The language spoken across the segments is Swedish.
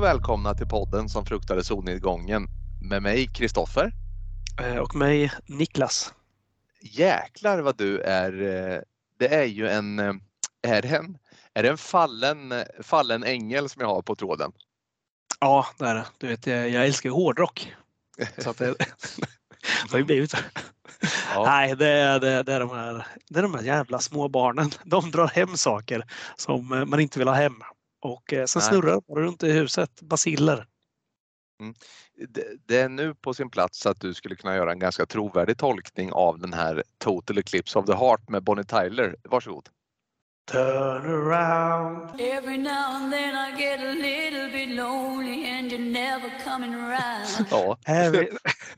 Och välkomna till podden som fruktade solnedgången med mig Kristoffer. Eh, och mig Niklas. Jäklar vad du är. eh, Det är ju en, eh, är det en, är det en fallen, fallen ängel som jag har på tråden? Ja, det är det. Du vet, jag, jag älskar hårdrock. Så att det, det har ju blivit. Ja. Nej, det är, det, det, är de här, det är de här jävla små barnen. De drar hem saker som man inte vill ha hem. Och eh, sen Nej. snurrar de bara runt i huset. Basiller. Det, det är nu på sin plats att du skulle kunna göra en ganska trovärdig tolkning av den här Total Eclipse of the Heart med Bonnie Tyler. Varsågod. Turn around. Every now and then I get a little bit lonely and you're never coming around. Ja, Every...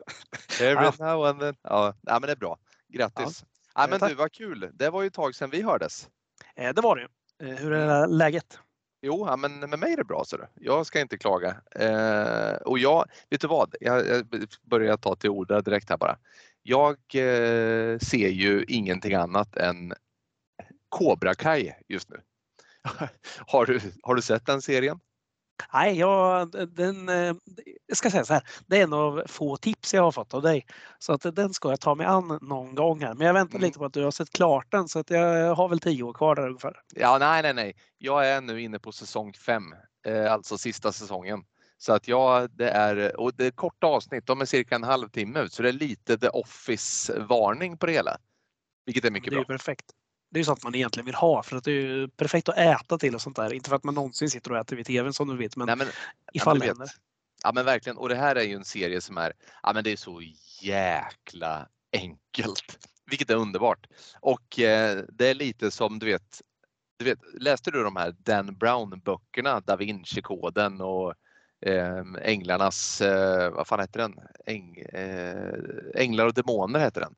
every Ja. now and then. Ja, ja men det är bra. Grattis. Ja, men tack. du, vad kul. Det var ju ett tag sedan vi hördes. Eh, Det var det ju. Eh, Hur är läget? Jo, ja, men med mig är det bra. Så du. Jag ska inte klaga. Eh, och jag, vet du vad? Jag, jag börjar ta till orda direkt här bara. Jag eh, ser ju ingenting annat än Cobra Kai just nu. har, du, har du sett den serien? Nej, jag, den, eh, jag ska säga så här. Det är en av få tips jag har fått av dig. Så att den ska jag ta mig an någon gång här. Men jag väntar Mm. lite på att du har sett klart den så att jag har väl tio år kvar där ungefär. Ja, nej, nej, nej. Jag är nu inne på säsong fem, eh, alltså sista säsongen. Så att ja, det är, och det är korta avsnitt, de är cirka en halvtimme ut, så det är lite The Office-varning på det hela. Vilket är Det mycket är bra. perfekt. Det är ju sånt man egentligen vill ha för att det är ju perfekt att äta till och sånt där. Inte för att man någonsin sitter och äter vid tvn som du vet men Nej, men, ifall du det vet. händer. Ja men verkligen. Och det här är ju en serie som är, ja men det är så jäkla enkelt. Vilket är underbart. Och eh, det är lite som du vet, du vet, läste du de här Dan Brown böckerna, Da Vinci-koden och eh, Änglarnas, eh, vad fan heter den? Äng, eh, Änglar och Demoner heter den.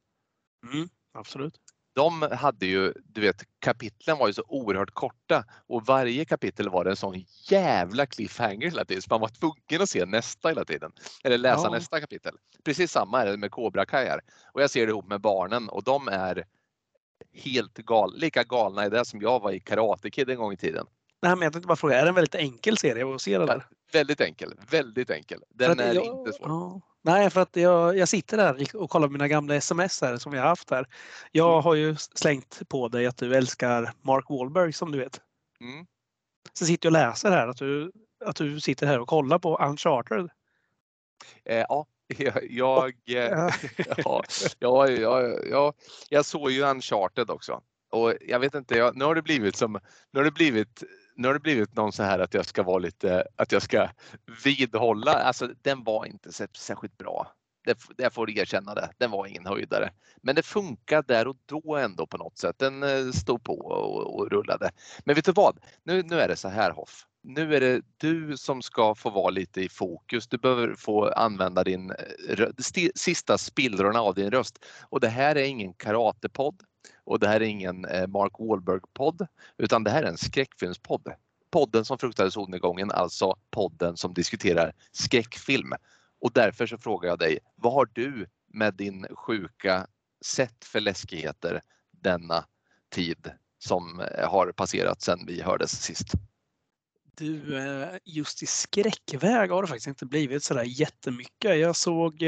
Mm, absolut. De hade ju, du vet, kapitlen var ju så oerhört korta och varje kapitel var det en sån jävla cliffhanger hela tiden så man var tvungen att se nästa hela tiden. Eller läsa Ja. nästa kapitel. Precis samma är det med Cobra Kai här. Och jag ser det ihop med barnen och de är helt gal, lika galna i det som jag var i Karate Kid en gång i tiden. Nej, men jag tänkte bara fråga, är det en väldigt enkel serie att se där? Väldigt enkel, väldigt enkel. Den är jag- inte svår. Ja. Nej, för att jag, jag sitter där och kollar mina gamla sms här som vi har haft här. Jag Mm. har ju slängt på dig att du älskar Mark Wahlberg som du vet. Mm. Så sitter jag och läser här att du, att du sitter här och kollar på Uncharted. Eh, ja, jag, jag, eh, ja, ja, ja, jag såg ju Uncharted också. Och jag vet inte, jag, nu har det blivit som, nu har det blivit, nu har det blivit någon så här att jag ska vara lite, att jag ska vidhålla, alltså den var inte särskilt bra. Det, jag får erkänna det, den var ingen höjdare. Men det funkade där och då ändå på något sätt. Den eh, stod på och, och rullade. Men vet du vad? Nu, nu är det så här Hoff. Nu är det du som ska få vara lite i fokus. Du behöver få använda din eh, sti- sista spillrorna av din röst. Och det här är ingen karatepodd och det här är ingen eh, Mark Wahlberg-podd utan det här är en skräckfilmspodd. Podden som fruktade solnedgången, alltså podden som diskuterar skräckfilm. Och därför så frågar jag dig, vad har du med din sjuka sett för läskigheter denna tid som eh, har passerat sedan vi hördes sist? Du, eh, just i skräckväg har det faktiskt inte blivit sådär jättemycket. Jag såg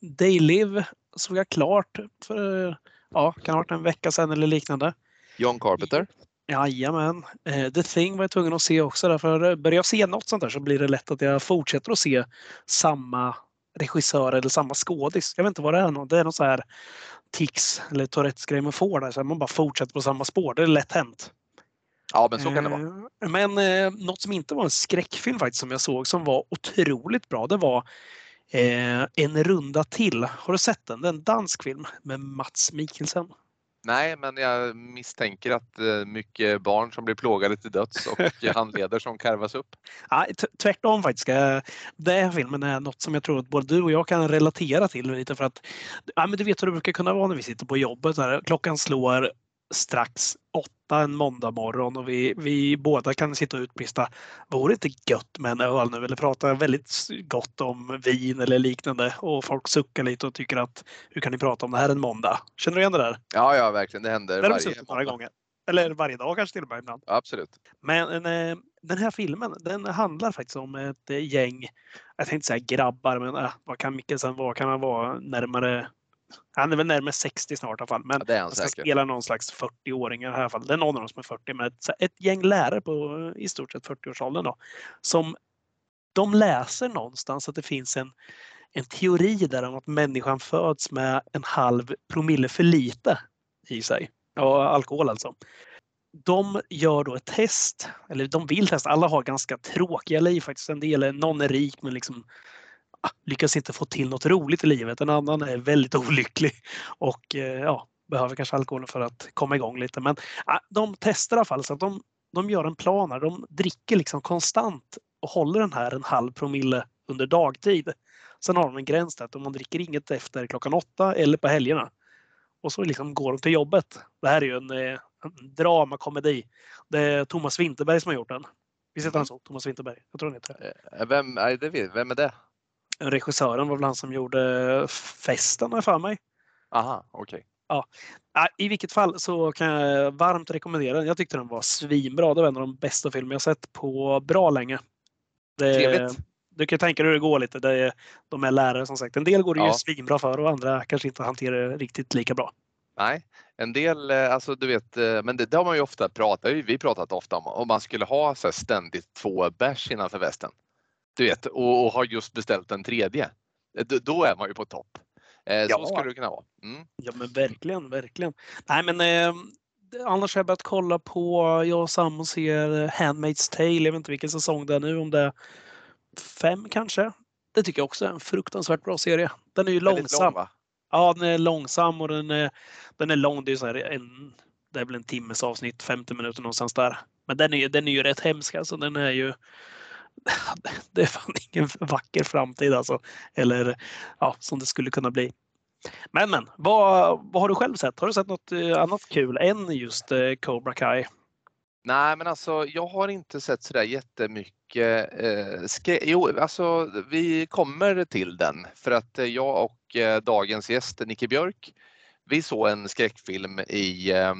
Day Live, såg jag klart för ja, kan ha varit en vecka sedan eller liknande. John Carpenter? Jajamän. Eh, The Thing var jag tvungen att se också. Därför börjar jag se något sånt där så blir det lätt att jag fortsätter att se samma regissör eller samma skådis. Jag vet inte vad det är. Det är någon så här tics eller Tourettes grej man får där. Så man bara fortsätter på samma spår. Det är lätt hänt. Ja, men så kan det vara. Eh, Men eh, något som inte var en skräckfilm faktiskt som jag såg som var otroligt bra. Det var eh, En runda till. Har du sett den? Det är en dansk film med Mats Mikkelsen. Nej, men jag misstänker att eh, mycket barn som blir plågade till döds och handleder som karvas upp. Ja, tvärtom faktiskt. Eh, Den här filmen är något som jag tror att både du och jag kan relatera till lite för att ja, men du vet hur det brukar kunna vara när vi sitter på jobbet. Här, klockan slår strax åtta en måndag morgon och vi, vi båda kan sitta och utbrista. Vore det inte gött med en öl nu? Eller prata väldigt gott om vin eller liknande och folk suckar lite och tycker att hur kan ni prata om det här en måndag? Känner du igen det där? Ja, ja, verkligen. Det händer Det varje suttit några måndag. gånger. Eller varje dag kanske till och med ibland. Absolut. Men eh, den här filmen den handlar faktiskt om ett eh, gäng, jag tänkte säga grabbar, men äh, vad kan Mikkelsen vara? Kan han vara närmare han är väl närmare 60 snart i alla fall. Men Ja, det är han han ska säkert. spela någon slags 40-åringar i alla fall. Det är någon av dem som är 40, men ett, ett gäng lärare på i stort sett 40-årsåldern då. Som de läser någonstans att det finns en, en teori där om att människan föds med en halv promille för lite i sig. Ja, alkohol alltså. De gör då ett test, eller de vill testa. Alla har ganska tråkiga liv faktiskt. En del är, någon är rik men liksom lyckas inte få till något roligt i livet. En annan är väldigt olycklig och eh, ja, behöver kanske alkoholen för att komma igång lite. Men ah, de testar i alla fall så att de, de gör en plan här. De dricker liksom konstant och håller den här en halv promille under dagtid. Sen har de en gräns där att man dricker inget efter klockan åtta eller på helgerna. Och så liksom går de till jobbet. Det här är ju en, eh, en dramakomedi. Det är Thomas Winterberg som har gjort den. Visst heter han så? Thomas Winterberg? Jag tror han heter det. Eh, Vem, nej, det vet, vem är det? Regissören var väl han som gjorde Festen har för mig. Aha, okej. Ja, I vilket fall så kan jag varmt rekommendera den. Jag tyckte den var svinbra. Det var en av de bästa filmer jag sett på bra länge. Det, Trevligt. du kan tänka dig hur det går lite. Det är, de är lärare som sagt. En del går det ju Ja. svinbra för och andra kanske inte hanterar det riktigt lika bra. Nej, en del, eh, alltså du vet, eh, men det, det har man ju ofta pratat, ju vi pratat ofta om, om man skulle ha så ständigt två bärs innanför västen. Du vet, och, och har just beställt en tredje. Eh, Då, är man ju på topp. Eh, Ja. Så skulle det kunna vara. Mm. Ja men verkligen, verkligen. Nej men eh, annars har jag börjat kolla på, jag och Sam ser Handmaid's Tale. Jag vet inte vilken säsong det är nu, om det är fem kanske. Det tycker jag också är en fruktansvärt bra serie. Den är ju långsam. lång? Ja, den är långsam och den är, den är lång. Det är, så här en, det är väl en timmes avsnitt, 50 minuter någonstans där. Men den är, den är ju rätt hemsk. Alltså, den är ju... Det är fan ingen vacker framtid alltså. Eller ja, som det skulle kunna bli. Men men, vad, vad har du själv sett? Har du sett något eh, annat kul än just eh, Cobra Kai? Nej, men alltså jag har inte sett sådär jättemycket eh, Jo, alltså vi kommer till den för att eh, jag och eh, dagens gäst Nicke Björk, vi såg en skräckfilm i, eh,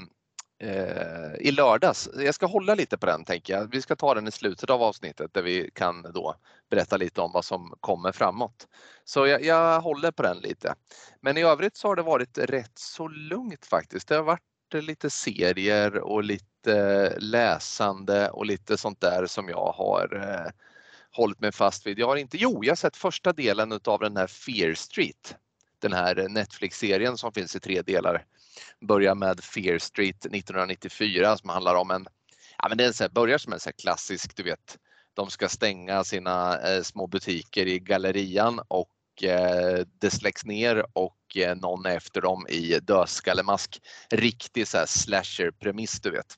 eh, i lördags. Jag ska hålla lite på den tänker jag. Vi ska ta den i slutet av avsnittet där vi kan då berätta lite om vad som kommer framåt. Så jag, jag håller på den lite. Men i övrigt så har det varit rätt så lugnt faktiskt. Det har varit lite serier och lite läsande och lite sånt där som jag har eh, hållit mig fast vid. Jag har inte, jo, jag har sett första delen av den här Fear Street. Den här Netflix-serien som finns i tre delar. Börjar med Fear Street 1994 som handlar om en, ja men det är så här, börjar som en så här klassisk, du vet, de ska stänga sina eh, små butiker i gallerian och eh, det släcks ner och eh, någon är efter dem i dödskallemask. Riktig så här slasher-premiss du vet.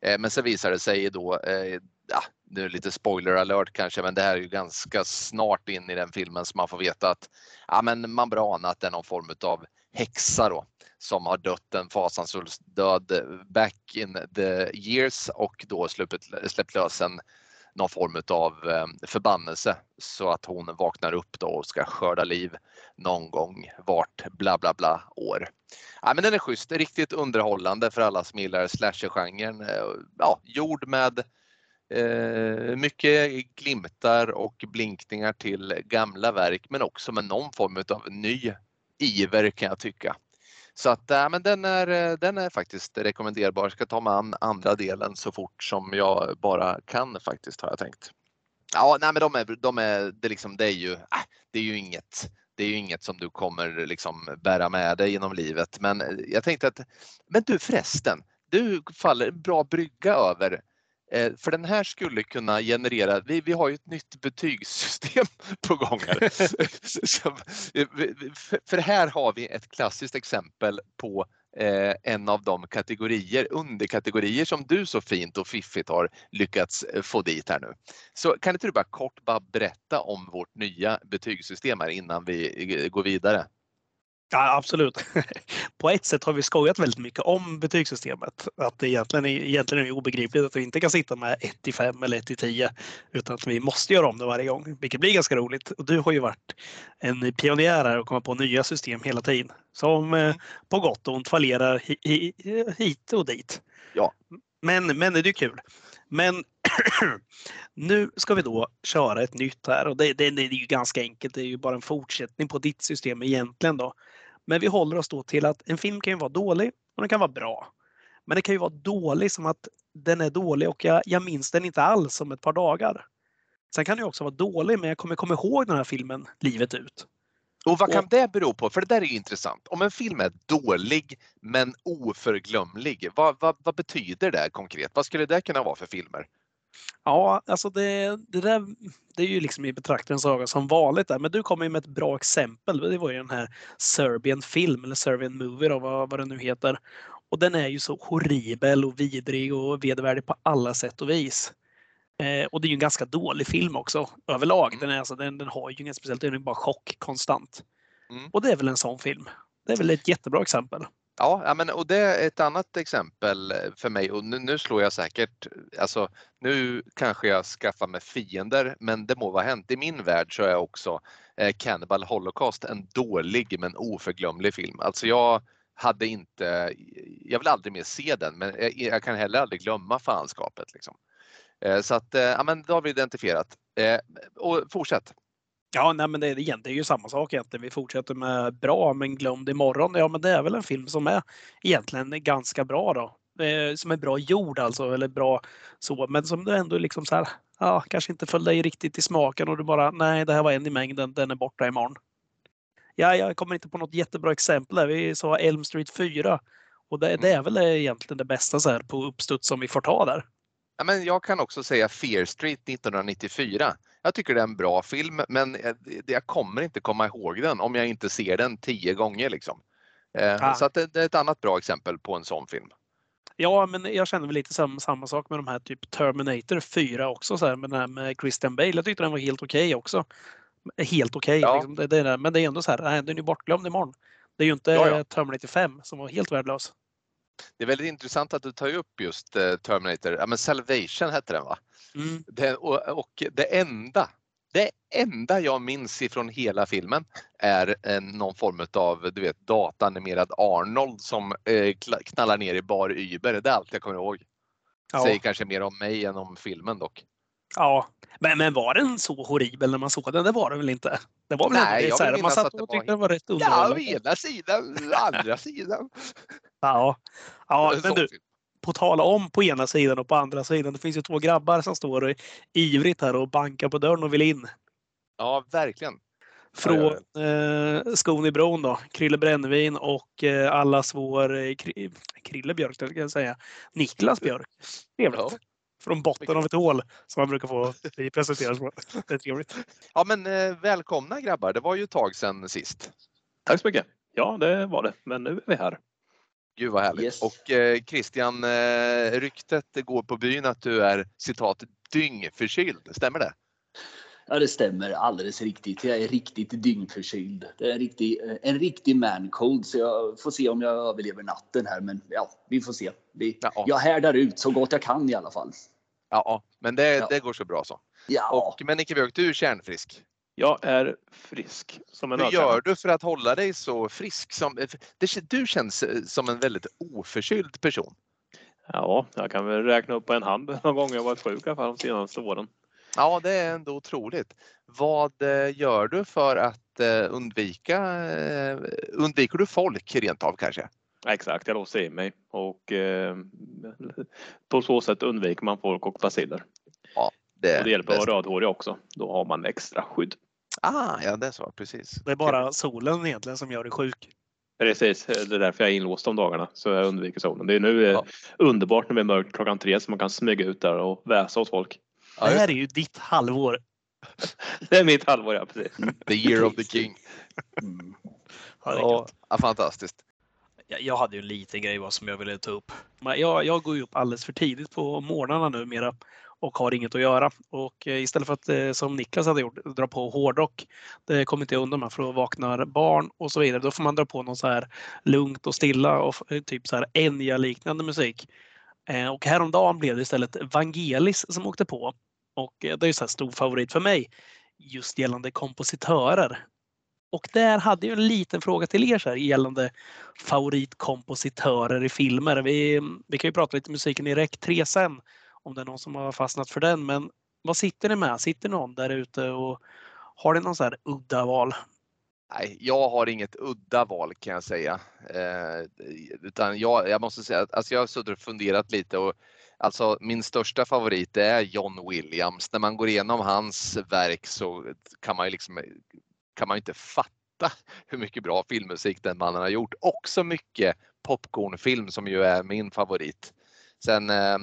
Eh, men sen visar det sig då, eh, ja, nu är det lite spoiler alert kanske, men det här är ju ganska snart in i den filmen som man får veta att ja, men man bör ana att det är någon form av häxa då som har dött en fasansfull död back in the years och då släppt, släppt lös en någon form av eh, förbannelse så att hon vaknar upp då och ska skörda liv någon gång vart bla bla bla år. Ja, men den är schysst, riktigt underhållande för alla som gillar slasher-genren. Eh, ja, gjord med eh, mycket glimtar och blinkningar till gamla verk men också med någon form av ny iver kan jag tycka. Så att äh, men den, är, eh, den är faktiskt rekommenderbar. Jag ska ta mig an andra delen så fort som jag bara kan faktiskt har jag tänkt. Ja, nej, men de är, de är, det, liksom, det är ju, äh, det är ju inget det är ju inget som du kommer liksom bära med dig genom livet. Men eh, jag tänkte att, men du förresten, du faller en bra brygga över för den här skulle kunna generera, vi, vi har ju ett nytt betygssystem på gång här. För- här har vi ett klassiskt exempel på eh, en av de kategorier, underkategorier som du så fint och fiffigt har lyckats eh, få dit här nu. Så kan inte du bara kort bara berätta om vårt nya betygssystem här innan vi eh, går vidare? Ja, absolut. På ett sätt har vi skojat väldigt mycket om betygssystemet. Att det egentligen är, egentligen är det obegripligt att vi inte kan sitta med 1 till 5 eller 1 till 10 utan att vi måste göra om det varje gång, vilket blir ganska roligt. Och du har ju varit en pionjär här och komma på nya system hela tiden som eh, på gott och ont fallerar hi, hi, hit och dit. Ja. Men, men det är kul. Men nu ska vi då köra ett nytt här och det, det, det är ju ganska enkelt. Det är ju bara en fortsättning på ditt system egentligen då. Men vi håller oss då till att en film kan ju vara dålig och den kan vara bra. Men det kan ju vara dålig som att den är dålig och jag, jag minns den inte alls om ett par dagar. Sen kan det också vara dålig men jag kommer komma ihåg den här filmen livet ut. Och vad kan det bero på? För det där är ju intressant. Om en film är dålig men oförglömlig, vad, vad, vad betyder det konkret? Vad skulle det kunna vara för filmer? Ja, alltså det, det där det är ju liksom i betraktarens öga som vanligt där. Men du kommer ju med ett bra exempel. Det var ju den här Serbian film eller Serbian movie då, vad, vad det nu heter. Och den är ju så horribel och vidrig och vedervärdig på alla sätt och vis. Eh, och det är ju en ganska dålig film också överlag. Den, är, alltså, den, den har ju inget speciellt, den är bara chock konstant. Mm. Och det är väl en sån film. Det är väl ett jättebra exempel. Ja, men och det är ett annat exempel eh, för mig och nu, nu slår jag säkert, alltså nu kanske jag skaffar mig fiender men det må vara hänt. I min värld så är också eh, Cannibal Holocaust en dålig men oförglömlig film. Alltså jag hade inte, jag vill aldrig mer se den men jag, jag kan heller aldrig glömma fanskapet. Liksom. Eh, så att, eh, ja men då har vi identifierat. Eh, och fortsätt. Ja, nej, men det, är, igen, det är ju samma sak egentligen. Vi fortsätter med bra men glömd imorgon. Ja, men det är väl en film som är egentligen ganska bra då. Eh, som är bra gjord alltså, eller bra så, men som du ändå liksom så här, ja, kanske inte föll dig riktigt i smaken och du bara, nej, det här var en i mängden, den är borta imorgon. Ja, jag kommer inte på något jättebra exempel där. Vi sa Elm Street 4 och det, det är väl egentligen det bästa så här på uppstuds som vi får ta där. Ja, men jag kan också säga Fear Street 1994. Jag tycker det är en bra film men jag kommer inte komma ihåg den om jag inte ser den tio gånger. Liksom. Ah. Så det, det är ett annat bra exempel på en sån film. Ja, men jag känner väl lite samma, samma sak med de här typ Terminator 4 också, så här, med den här med Christian Bale. Jag tyckte den var helt okej okay också. Helt okej, okay, Ja. liksom, det, det, men det är ändå så här, nej, den är bortglömd imorgon. Det är ju inte Ja, ja. Terminator 5 som var helt värdelös. Det är väldigt intressant att du tar upp just eh, Terminator. Ja, men Salvation hette den va? Mm. Det, och, och det enda det enda jag minns ifrån hela filmen är en, någon form av du vet, datanimerad Arnold som eh, knallar ner i bar Uber. Det är allt jag kommer ihåg. Ja. Säger kanske mer om mig än om filmen dock. Ja, men, men var den så horribel när man såg den? Det var den väl inte? Det var väl Nej, jag så här, man satt att det och var tyckte den var rätt Ja, å underhållande. ena sidan, å andra sidan. Ja, ja En men du, på tala om på ena sidan och på andra sidan. Det finns ju två grabbar som står ivrigt här och bankar på dörren och vill in. Ja, verkligen. Från eh, skon i bron då. Krille Brännvin och eh, allas vår eh, Kri- Krille Björk, ska jag säga. Niklas Björk. Trevligt. Ja. Från botten av ett hål som man brukar få bli presenterad på. Det är trevligt. Ja, men eh, välkomna grabbar. Det var ju ett tag sedan sist. Tack så mycket. Ja, det var det. Men nu är vi här. Gud vad härligt. Yes. Och eh, Christian, eh, ryktet går på byn att du är citat dyngförkyld. Stämmer det? Ja, det stämmer alldeles riktigt. Jag är riktigt dyngförkyld. Det är en riktig, eh, en riktig man-cold så jag får se om jag överlever natten här. Men ja, vi får se. Vi, Ja. Jag härdar ut så gott jag kan i alla fall. Ja, men det, Ja. det går så bra så. Ja, Och, men Nicke Björk, du är kärnfrisk. Jag är frisk som en Hur gör du för att hålla dig så frisk? Som, det, du känns eh, som en väldigt oförkyld person. Ja, jag kan väl räkna upp på en hand de gånger jag varit sjuk i alla fall de senaste åren. Ja, det är ändå otroligt. Vad eh, gör du för att eh, undvika, eh, undviker du folk rent av kanske? Exakt, jag låser in mig och eh, på så sätt undviker man folk och baciller. Och det hjälper att vara rödhårig också. Då har man extra skydd. Ah, ja, det är så, precis. Det är bara solen egentligen som gör dig sjuk. Precis, det är därför jag är inlåst de dagarna så jag undviker solen. Det är nu Ja. underbart när det är mörkt klockan tre så man kan smyga ut där och väsa åt folk. Ja, det här är ju ditt halvår. Det är mitt halvår, ja precis. The year of the king. mm. Ja, Ja, fantastiskt. Jag, jag hade ju en liten grej bara som jag ville ta upp. Jag, jag går ju upp alldeles för tidigt på morgnarna numera och har inget att göra. Och eh, istället för att eh, som Niklas hade gjort, dra på hårdrock. Det kommer inte jag undan med för att vakna barn och så vidare. Då får man dra på någon så här lugnt och stilla och f- typ så här Enya-liknande musik. Eh, Och häromdagen blev det istället Vangelis som åkte på. Och eh, det är ju så här stor favorit för mig just gällande kompositörer. Och där hade jag en liten fråga till er så här, gällande favoritkompositörer i filmer. Vi, vi kan ju prata lite musiken i Rec 3 sen om det är någon som har fastnat för den. Men vad sitter ni med? Sitter någon där ute och har ni någon så här udda val? Nej, jag har inget udda val kan jag säga. Eh, utan jag, jag måste säga att alltså jag har suttit och funderat lite och alltså min största favorit är John Williams. När man går igenom hans verk så kan man ju liksom kan man inte fatta hur mycket bra filmmusik den mannen har gjort. Också mycket popcornfilm som ju är min favorit. Sen, äh,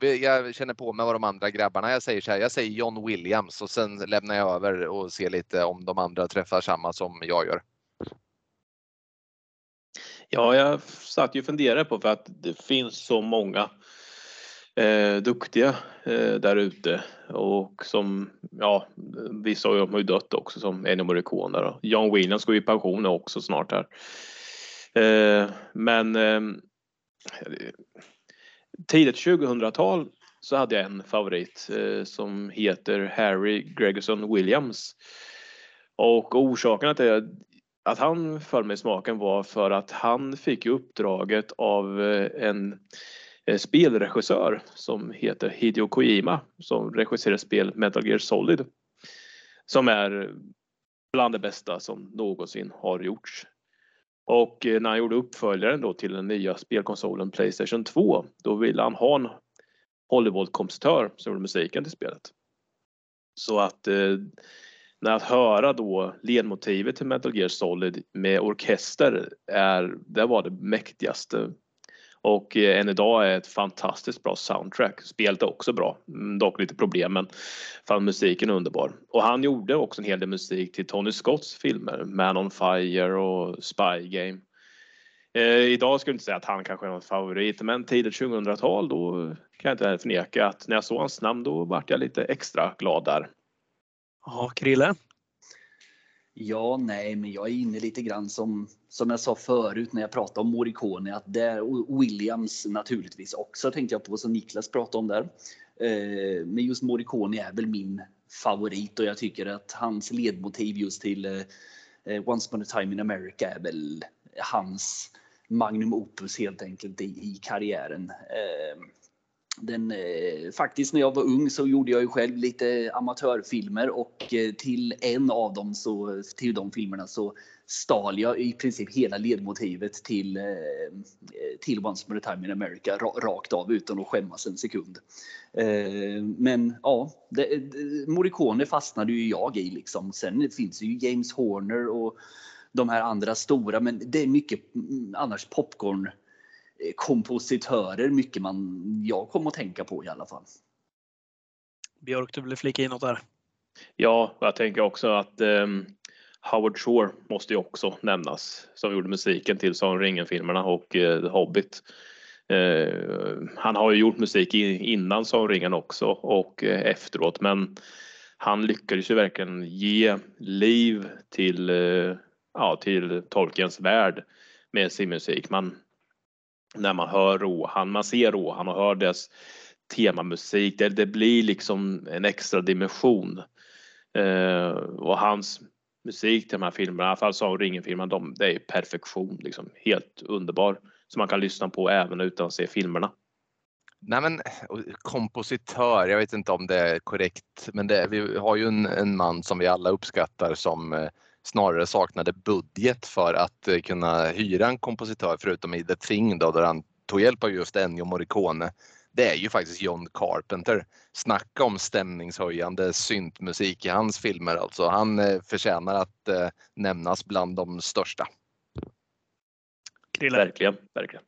jag känner på mig vad de andra grabbarna, jag säger så här, jag säger John Williams och sen lämnar jag över och ser lite om de andra träffar samma som jag gör. Ja, jag satt ju och funderade på för att det finns så många eh, duktiga eh, där ute och som, ja, vissa har ju dött också som Ennio Morricone och John Williams går i pension också snart här. Eh, men eh, tidigt 2000-tal så hade jag en favorit eh, som heter Harry Gregerson Williams. Och orsaken till att han föll mig i smaken var för att han fick uppdraget av eh, en eh, Eh, spelregissör som heter Hideo Kojima som regisserar spel Metal Gear Solid. Som är bland det bästa som någonsin har gjorts. Och eh, när han gjorde uppföljaren då till den nya spelkonsolen Playstation 2 då ville han ha en Hollywood-kompositör som gjorde musiken till spelet. Så att eh, när att höra då ledmotivet till Metal Gear Solid med orkester är, det var det mäktigaste och eh, än idag är ett fantastiskt bra soundtrack. Spelet är också bra, mm, dock lite problem men fan musiken är underbar. Och han gjorde också en hel del musik till Tony Scotts filmer, Man on Fire och Spy Game. Eh, idag skulle jag inte säga att han kanske är någon favorit, men tidigt 2000-tal då kan jag inte förneka att när jag såg hans namn då vart jag lite extra glad där. Ja, Krille? Ja, nej, men jag är inne lite grann som, som jag sa förut när jag pratade om Morricone, att där Williams naturligtvis också tänkte jag på som Niklas pratade om där. Eh, men just Morricone är väl min favorit och jag tycker att hans ledmotiv just till eh, eh Once upon a time in America är väl hans magnum opus helt enkelt i, i karriären. Eh, den, eh, faktiskt när jag var ung så gjorde jag ju själv lite amatörfilmer och eh, till en av dem så till de filmerna så stal jag i princip hela ledmotivet till, eh, till Once upon a time in America rakt av utan att skämmas en sekund. Eh, men ja, det, Morricone fastnade ju jag i liksom. Sen finns ju James Horner och de här andra stora, men det är mycket mm, annars popcorn kompositörer mycket man, jag kommer att tänka på i alla fall. Björk, du vill flika in något där? Ja, jag tänker också att um, Howard Shore måste ju också nämnas som gjorde musiken till Sagan ringen-filmerna och uh, The Hobbit. Uh, han har ju gjort musik innan Sagan ringen också och uh, efteråt men han lyckades ju verkligen ge liv till, ja, till Tolkiens värld med sin musik. Man, när man hör Rohan, man ser Rohan och hör dess temamusik. Det, det blir liksom en extra dimension. Eh, och hans musik till de här filmerna, i alla fall Sagan ringen-filmerna, de, det är perfektion. Liksom, helt underbar. Som man kan lyssna på även utan att se filmerna. Nej men kompositör, jag vet inte om det är korrekt, men det, vi har ju en, en man som vi alla uppskattar som eh, snarare saknade budget för att eh, kunna hyra en kompositör förutom i The Thing då, där han tog hjälp av just Ennio Morricone. Det är ju faktiskt John Carpenter. Snacka om stämningshöjande syntmusik i hans filmer alltså. Han eh, förtjänar att eh, nämnas bland de största. Krille. Verkligen, verkligen.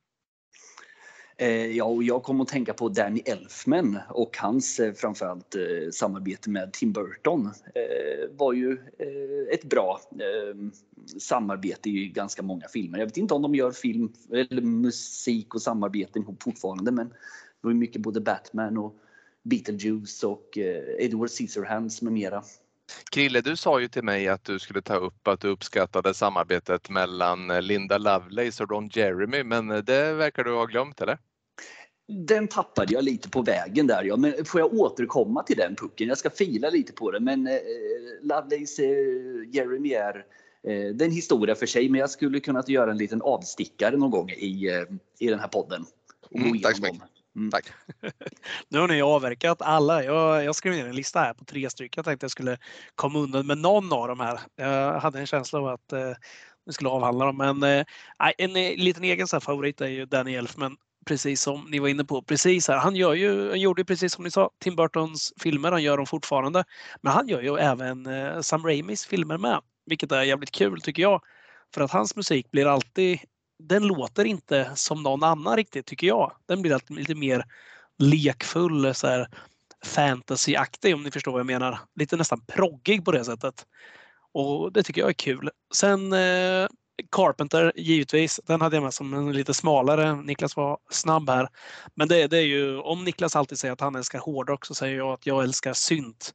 Eh, ja, och jag kom att tänka på Danny Elfman och hans eh, framförallt eh, samarbete med Tim Burton eh, var ju eh, ett bra ehm, samarbete i ganska många filmer. Jag vet inte om de gör film eller musik och samarbeten ihop fortfarande, men det var ju mycket både Batman och Beetlejuice och eh, Edward Scissorhands med mera. Krille, du sa ju till mig att du skulle ta upp att du uppskattade samarbetet mellan Linda Lovelace och Ron Jeremy, men det verkar du ha glömt eller? Den tappade jag lite på vägen där. Ja. Men får jag återkomma till den pucken? Jag ska fila lite på det. Men eh, Lovelace, eh, Jeremy är eh, det är en historia för sig, men jag skulle kunna göra en liten avstickare någon gång i, eh, i den här podden. Mm, tack så mycket. Mm. Tack. Nu har ni avverkat alla. Jag, jag skrev ner en lista här på tre stycken. Jag tänkte jag skulle komma undan med någon av dem här. Jag hade en känsla av att eh, vi skulle avhandla dem. Men eh, en eh, liten egen så här favorit är ju Danny Elfman. Precis som ni var inne på. Precis här. Han, gör ju, han gjorde ju precis som ni sa, Tim Burtons filmer. Han gör dem fortfarande. Men han gör ju även eh, Sam Raimis filmer med. Vilket är jävligt kul tycker jag. För att hans musik blir alltid den låter inte som någon annan riktigt tycker jag. Den blir alltid lite mer lekfull, så här fantasyaktig om ni förstår vad jag menar. Lite nästan proggig på det sättet. Och det tycker jag är kul. Sen eh, Carpenter givetvis. Den hade jag med som en lite smalare. Niklas var snabb här. Men det, det är ju, om Niklas alltid säger att han älskar hårdrock så säger jag att jag älskar synt.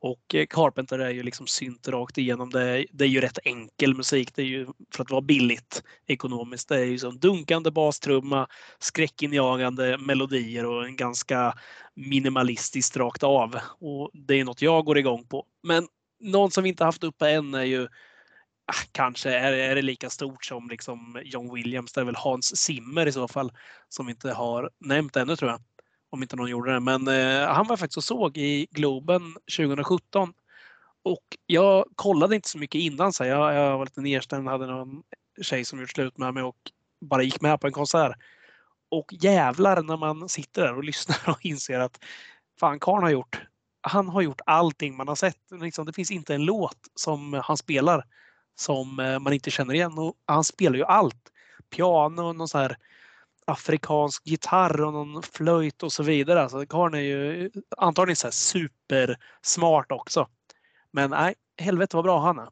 Och eh, Carpenter är ju liksom synt rakt igenom. Det, är- det är ju rätt enkel musik. Det är ju för att vara billigt ekonomiskt. Det är ju som dunkande bastrumma, skräckinjagande melodier och en ganska minimalistiskt rakt av. Och det är något jag går igång på. Men någon som vi inte haft uppe än är ju Ah, kanske är, är det lika stort som liksom John Williams. Det är väl Hans Zimmer i så fall som vi inte har nämnt ännu tror jag. Om inte någon gjorde det. Men eh, han var faktiskt och såg i Globen 2017. Och jag kollade inte så mycket innan. Så jag, jag var lite nedstämd. Hade någon tjej som gjort slut med mig och bara gick med på en konsert. Och jävlar när man sitter där och lyssnar och inser att fan Karn har gjort. Han har gjort allting man har sett. Liksom, det finns inte en låt som han spelar som eh, man inte känner igen. Och han spelar ju allt. Piano, och någon så här afrikansk gitarr och någon flöjt och så vidare. Alltså, karln är ju eh, antagligen så här supersmart också. Men nej, helvete vad bra han är.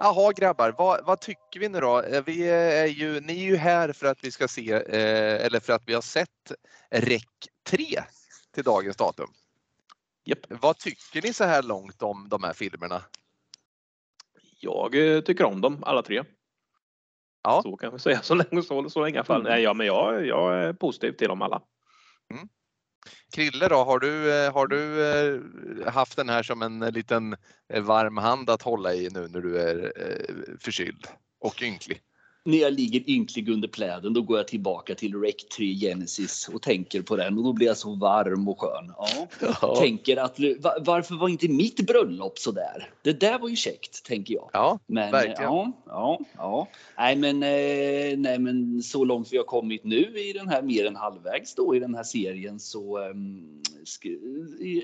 Jaha grabbar, vad, vad tycker vi nu då? Eh, vi är ju, ni är ju här för att vi ska se, eh, eller för att vi har sett REC 3 till dagens datum. Japp. Vad tycker ni så här långt om de här filmerna? Jag eh, tycker om dem alla tre. Ja. Så kan vi säga så länge, så, så länge i alla fall. Mm. Nej, ja, men jag, jag är positiv till dem alla. Krille då, har du, eh, har du eh, haft den här som en liten varm hand att hålla i nu när du är förkyld och ynklig? När jag ligger ynklig under pläden då går jag tillbaka till Rec 3 Genesis och tänker på den och då blir jag så varm och skön. Ja. Tänker att va- varför var inte mitt bröllop så där? Det där var ju käckt, tänker jag. Ja, Men, Verkligen. Ja, ja, ja. Nej, men, eh, nej, men så långt vi har kommit nu i den här mer än halvvägs då i den här serien så ehm,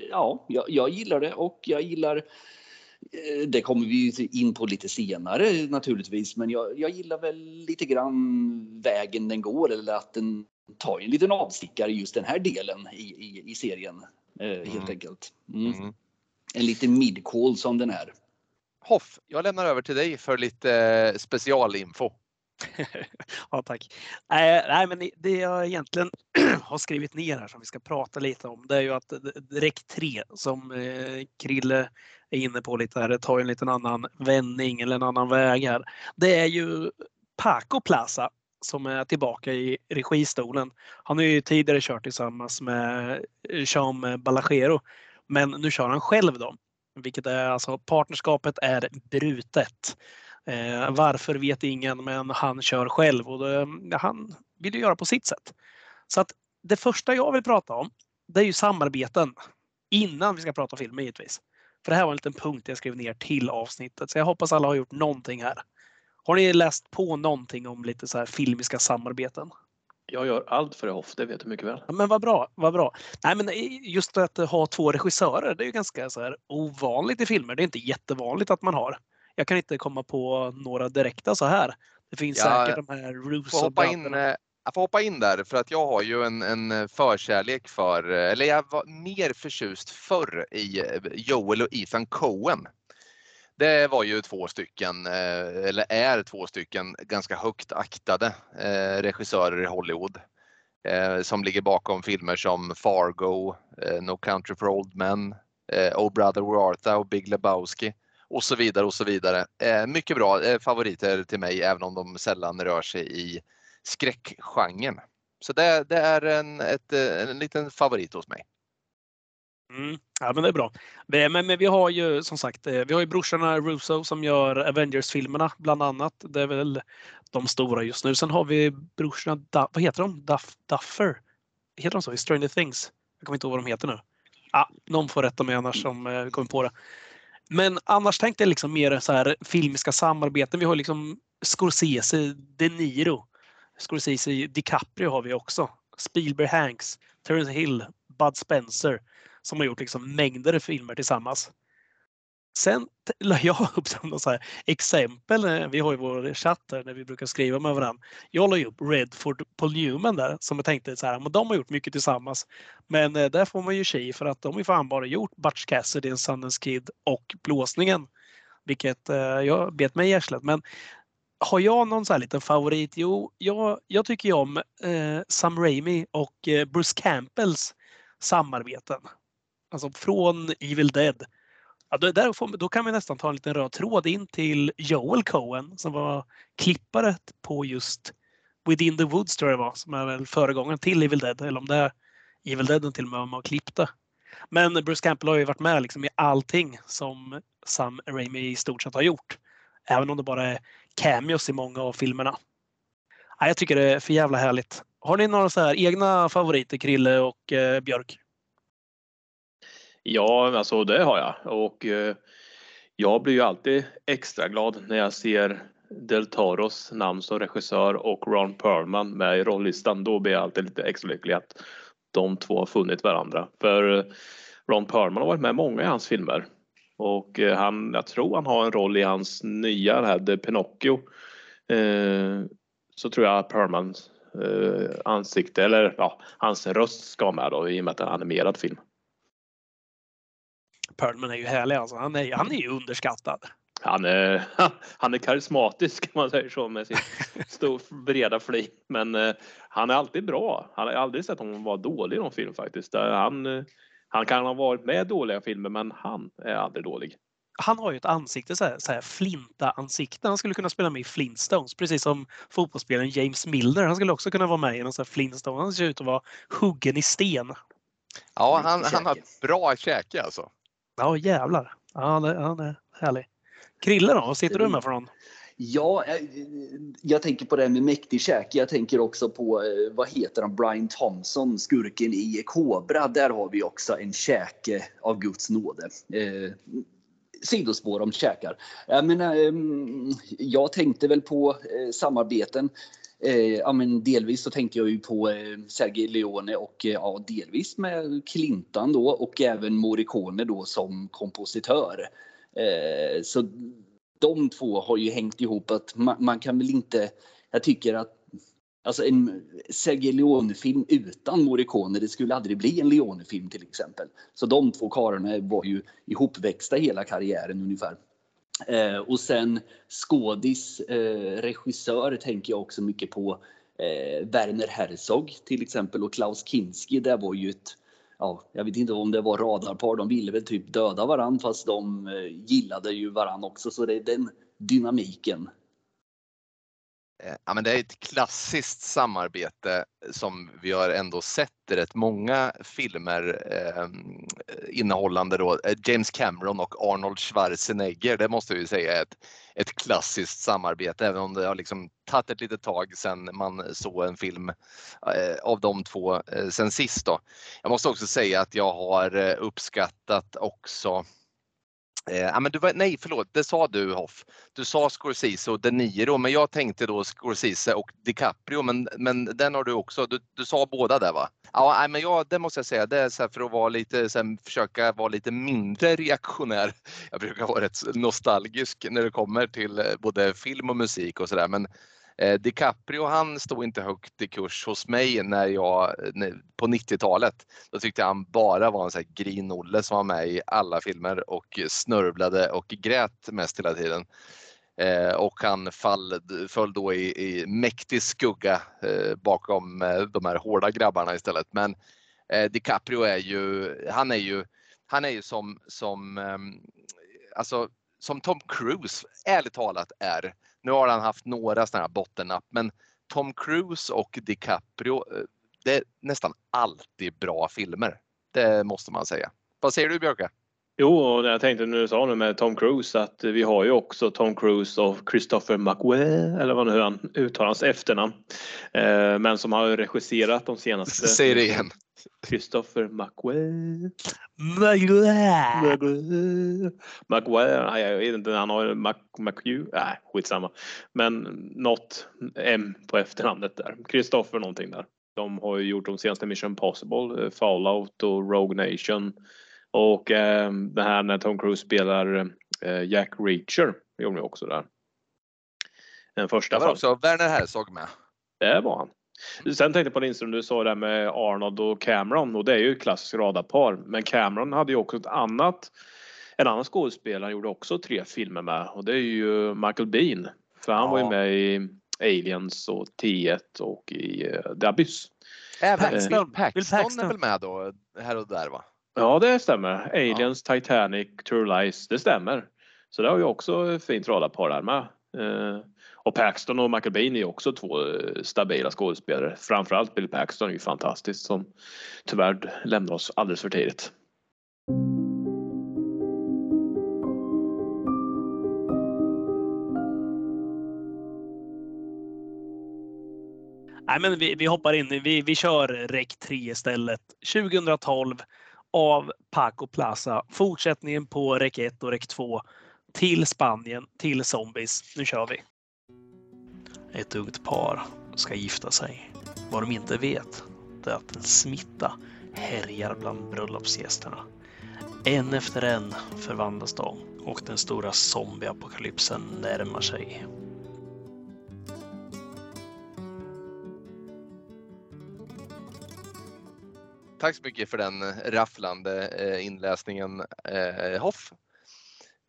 ja, jag, jag gillar det och jag gillar det kommer vi in på lite senare naturligtvis, men jag, jag gillar väl lite grann vägen den går eller att den tar en liten avstickare just den här delen i, i, i serien eh, helt Mm. enkelt. Mm. Mm. En liten midcall som den är. Hoff, jag lämnar över till dig för lite eh, specialinfo. Ja, tack. Nej, nej, men det jag egentligen har skrivit ner här som vi ska prata lite om, det är ju att eh, direkt 3 som eh, Krille är inne på lite här, det tar ju en liten annan vändning eller en annan väg här. Det är ju Paco Plaza som är tillbaka i registolen. Han har ju tidigare kört tillsammans med eh, Jean Balagero, men nu kör han själv då. Vilket är alltså partnerskapet är brutet. Eh, varför vet ingen, men han kör själv och det, han vill ju göra på sitt sätt. Så att det första jag vill prata om, det är ju samarbeten. Innan vi ska prata film givetvis. För det här var en liten punkt jag skrev ner till avsnittet. Så jag hoppas alla har gjort någonting här. Har ni läst på någonting om lite så här filmiska samarbeten? Jag gör allt för Hoff, det vet du mycket väl. Ja, men vad bra, vad bra. Nej, men just att ha två regissörer, det är ju ganska så här ovanligt i filmer. Det är inte jättevanligt att man har. Jag kan inte komma på några direkta så här. Det finns Ja, säkert de här får Russo hoppa in, eh, jag får hoppa in där för att jag har ju en, en förkärlek för, eh, eller jag var mer förtjust förr i eh, Joel och Ethan Coen. Det var ju två stycken, eh, eller är två stycken ganska högt aktade eh, regissörer i Hollywood. eh, Som ligger bakom filmer som Fargo, eh, No Country for Old Men, eh, Oh Brother Where Art Thou, Big Lebowski och så vidare och så vidare. Eh, mycket bra eh, favoriter till mig även om de sällan rör sig i skräckgenren. Så det, det är en, ett, eh, en liten favorit hos mig. Mm. Ja, men det är bra. Eh, men, men, vi har ju som sagt, eh, vi har ju brorsorna Russo som gör Avengers-filmerna bland annat. Det är väl de stora just nu. Sen har vi brorsorna, Duff... vad heter de? Duff, Duffer? Heter de så i Stranger Things? Jag kommer inte ihåg vad de heter nu. Ah, någon får rätta mig annars om vi kommer på det. Men annars tänkte jag liksom mer så här filmiska samarbeten. Vi har liksom Scorsese, De Niro, Scorsese, DiCaprio har vi också. Spielberg, Hanks, Terrence Hill, Bud Spencer som har gjort liksom mängder filmer tillsammans. Sen la jag upp som så här exempel. Eh, vi har ju vår chatt där när vi brukar skriva med varandra. Jag la ju upp Redford Paul Newman där som jag tänkte så här, men de har gjort mycket tillsammans. Men eh, där får man ju tji för att de har ju fan bara gjort Butch Cassidy, Sundance Kid och Blåsningen. Vilket eh, jag bet mig i arslet. Men har jag någon så här liten favorit? Jo, jag, jag tycker ju om eh, Sam Raimi och eh, Bruce Campbells samarbeten. Alltså från Evil Dead. Ja, då, där får, då kan vi nästan ta en liten röd tråd in till Joel Cohen som var klippare på just Within the Woods tror jag det var, som är väl föregångaren till Evil Dead. Eller om det är Evil Dead till och med man klippte. Men Bruce Campbell har ju varit med liksom i allting som Sam Raimi i stort sett har gjort. Även om det bara är cameos i många av filmerna. Ja, jag tycker det är för jävla härligt. Har ni några så här egna favoriter, Krille och eh, Björk? Ja, alltså det har jag och eh, jag blir ju alltid extra glad när jag ser Del Toros namn som regissör och Ron Perlman med i rollistan. Då blir jag alltid lite extra lycklig att de två har funnit varandra. För eh, Ron Perlman har varit med i många i hans filmer och eh, han, jag tror han har en roll i hans nya här, The Pinocchio. Eh, så tror jag Perlmans eh, ansikte eller ja, hans röst ska med då i och med att det är en animerad film. Perlman är ju härlig alltså. Han är, han är ju underskattad. Han är, han är karismatisk kan man säga så med sin stor breda flim. Men eh, han är alltid bra. Han har aldrig sett honom vara dålig i någon film faktiskt. Eh, Han, eh, han kan ha varit med i dåliga filmer men han är aldrig dålig. Han har ju ett ansikte, så här, så här flinta-ansikte. Han skulle kunna spela med i Flintstones, precis som fotbollsspelaren James Milner. Han skulle också kunna vara med i någon sån här Flintstone. Han ser ut att vara huggen i sten. Ja, han, han har bra käke alltså. Ja, jävlar. Ja, han, är, han är härlig. Krille då, vad sitter du med för någon? Ja, jag, jag tänker på det här med mäktig käke. Jag tänker också på, eh, vad heter han, Brian Thompson, skurken i Kobra. Där har vi också en käke av Guds nåde. Eh, sidospår om käkar. Jag, menar, eh, mm, jag tänkte väl på samarbeten. Eh, ja, men delvis så tänkte jag ju på eh, Sergej Leone och eh, ja, delvis med Clintan då och även Morricone då som kompositör. Eh, så de två har ju hängt ihop att man, man kan väl inte, jag tycker att Alltså en Sergej Leone-film utan Morricone, det skulle aldrig bli en Leone-film till exempel. Så de två karlarna var ju ihopväxta hela karriären ungefär. Eh, och sen skådis, eh, regissör tänker jag också mycket på eh, Werner Herzog till exempel och Klaus Kinski. Det var ju ett, ja, jag vet inte om det var radarpar, de ville väl typ döda varann fast de eh, gillade ju varann också. Så det är den dynamiken. Eh, ja, men det är ett klassiskt samarbete som vi har ändå sett i rätt många filmer eh, innehållande då eh, James Cameron och Arnold Schwarzenegger. Det måste vi säga är ett, ett klassiskt samarbete även om det har liksom tagit ett litet tag sedan man såg en film eh, av de två eh, sen sist. Då. Jag måste också säga att jag har eh, uppskattat också Eh, men du var, nej, förlåt, det sa du Hoff. Du sa Scorsese och De Niro, men jag tänkte då Scorsese och DiCaprio, men, men den har du också. Du, du sa båda där va? Ja, men jag, det måste jag säga, det är så här för att vara lite, så här, försöka vara lite mindre reaktionär. Jag brukar vara rätt nostalgisk när det kommer till eh, både film och musik och sådär, men Eh, DiCaprio han stod inte högt i kurs hos mig när jag, när- på 90-talet. Då tyckte jag han bara var en sån här grinolle som var med i alla filmer och snörvlade och grät mest hela tiden. Eh, och han fall, föll då i, i mäktig skugga eh, bakom eh, de här hårda grabbarna istället. Men eh, DiCaprio är ju, han är ju, han är ju som, som, ehm, alltså, som Tom Cruise ärligt talat är. Nu har han haft några sådana här bottennapp, men Tom Cruise och DiCaprio, eh, det är nästan alltid bra filmer. Det måste man säga. Vad säger du Björke? Jo, och jag tänkte när du sa nu med Tom Cruise att vi har ju också Tom Cruise och Christopher McQuarrie eller vad nu han uttalar hans efternamn. Eh, men som har regisserat de senaste. Säg det igen. Christopher. McGuire, nej, jag vet inte, han har Mac, McHugh, nej skitsamma. Men något M på efternamnet där. Christopher någonting där. De har ju gjort de senaste Mission Possible, eh, Fallout och Rogue Nation. Och eh, det här när Tom Cruise spelar eh, Jack Reacher, det gjorde de också där. Den första Det var också Werner Herzog med. det var han. Sen tänkte jag på Lindström, du sa det här med Arnold och Cameron och det är ju klassiskt radarpar. Men Cameron hade ju också ett annat, en annan skådespelare, gjorde också tre filmer med och det är ju Michael Bean. För han var ju Ja. med i Aliens och T1 och i uh, The Abyss. Även Paxton. Bill Bill Paxton Paxton. är väl med då, här och där va? Ja, det stämmer. Aliens, Titanic, True Lies, det stämmer. Så det har ju också fint radarpar där med. Eh, Och Paxton och Michael Bean är också två eh, stabila skådespelare. Framförallt Bill Paxton är ju fantastisk som tyvärr lämnar oss alldeles för tidigt. Nej, men vi, vi hoppar in. Vi, vi kör REC 3 istället. 2012 av Paco Plaza. Fortsättningen på REC 1 och REC 2 till Spanien, till Zombies. Nu kör vi. Ett ungt par ska gifta sig. Vad de inte vet är att en smitta härjar bland bröllopsgästerna. En efter en förvandlas de och den stora zombieapokalypsen närmar sig. Tack så mycket för den rafflande eh, inläsningen eh, Hoff.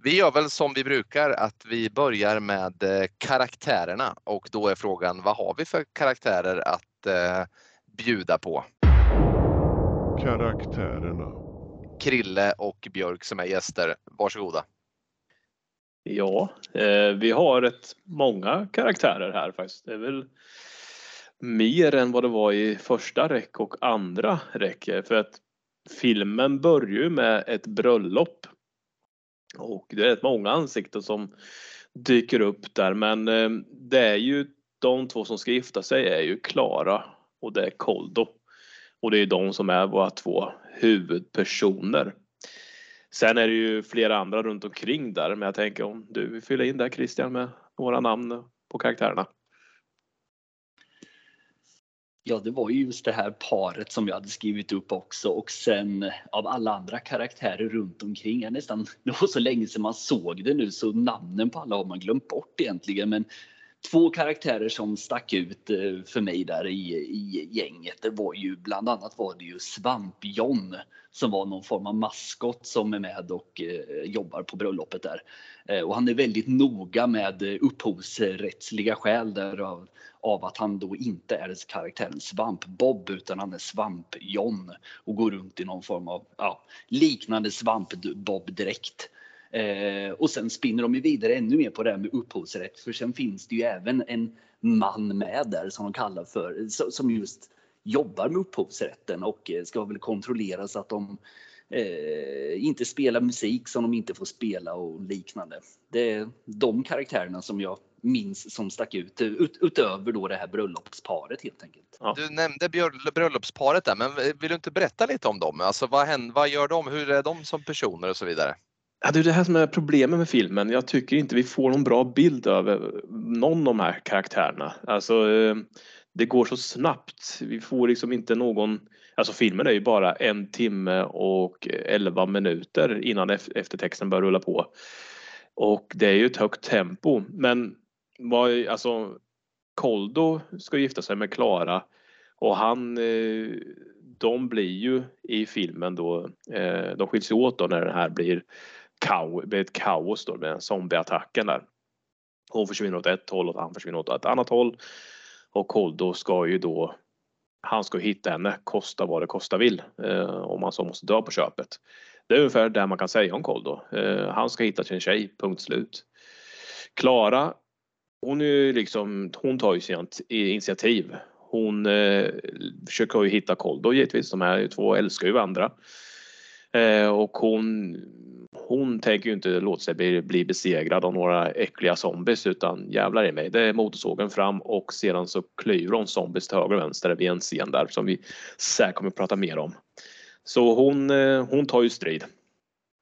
Vi gör väl som vi brukar att vi börjar med eh, karaktärerna och då är frågan vad har vi för karaktärer att eh, bjuda på? Karaktärerna. Krille och Björk som är gäster. Varsågoda. Ja, eh, vi har rätt många karaktärer här faktiskt. Det är väl mer än vad det var i första räck och andra räck. För att filmen börjar ju med ett bröllop. Och det är rätt många ansikten som dyker upp där men eh, det är ju de två som ska gifta sig är ju Klara och det är Koldo. Och det är de som är våra två huvudpersoner. Sen är det ju flera andra runt omkring där men jag tänker om du vill fylla in där Christian med några namn på karaktärerna. Ja, det var ju just det här paret som jag hade skrivit upp också och sen av alla andra karaktärer runt omkring. Jag nästan, det var så länge sedan man såg det nu så namnen på alla har man glömt bort egentligen. Men två karaktärer som stack ut eh, för mig där i, i gänget. Det var ju bland annat var det ju Svamp-John som var någon form av maskot som är med och eh, jobbar på bröllopet där. Eh, och han är väldigt noga med eh, upphovsrättsliga skäl därav av att han då inte är karaktären Svamp-Bob utan han är Svamp-John och går runt i någon form av ja, liknande Svamp-Bob-dräkt. Eh, och sen spinner de ju vidare ännu mer på det här med upphovsrätt för sen finns det ju även en man med där som de kallar för so- som just jobbar med upphovsrätten och eh, ska väl kontrollera så att de eh, inte spelar musik som de inte får spela och liknande. Det är de karaktärerna som jag minns som stack ut ut utöver då det här bröllopsparet helt enkelt. Ja. Du nämnde bröllopsparet där, men vill du inte berätta lite om dem? Alltså vad, händer, vad gör de? Hur är de som personer och så vidare? Ja, det är det här som är problemet med filmen. Jag tycker inte vi får någon bra bild över någon av de här karaktärerna. Alltså, eh, det går så snabbt. Vi får liksom inte någon... Alltså filmen är ju bara en timme och elva minuter innan eftertexten börjar rulla på. Och det är ju ett högt tempo. Men vad, alltså, Koldo ska gifta sig med Klara och han, eh, de blir ju i filmen då, eh, de skiljs åt då när det här blir kaos, blir ett kaos då med zombieattacken där. Hon försvinner åt ett håll och han försvinner åt ett annat håll. Och Koldo ska ju då, han ska hitta henne, kosta vad det kosta vill. Eh, om han så måste dö på köpet. Det är ungefär det man kan säga om Koldo. Eh, han ska hitta sin tjej, punkt slut. Klara, hon är ju liksom, hon tar ju sina initiativ. Hon eh, försöker ju hitta Koldo givetvis. De här två älskar ju varandra. Eh, och hon, hon tänker ju inte låta sig bli, bli besegrad av några äckliga zombies utan jävlar i mig, det är motorsågen fram och sedan så klyver hon zombies till höger och vänster vid en scen där som vi säkert kommer att prata mer om. Så hon, eh, hon tar ju strid.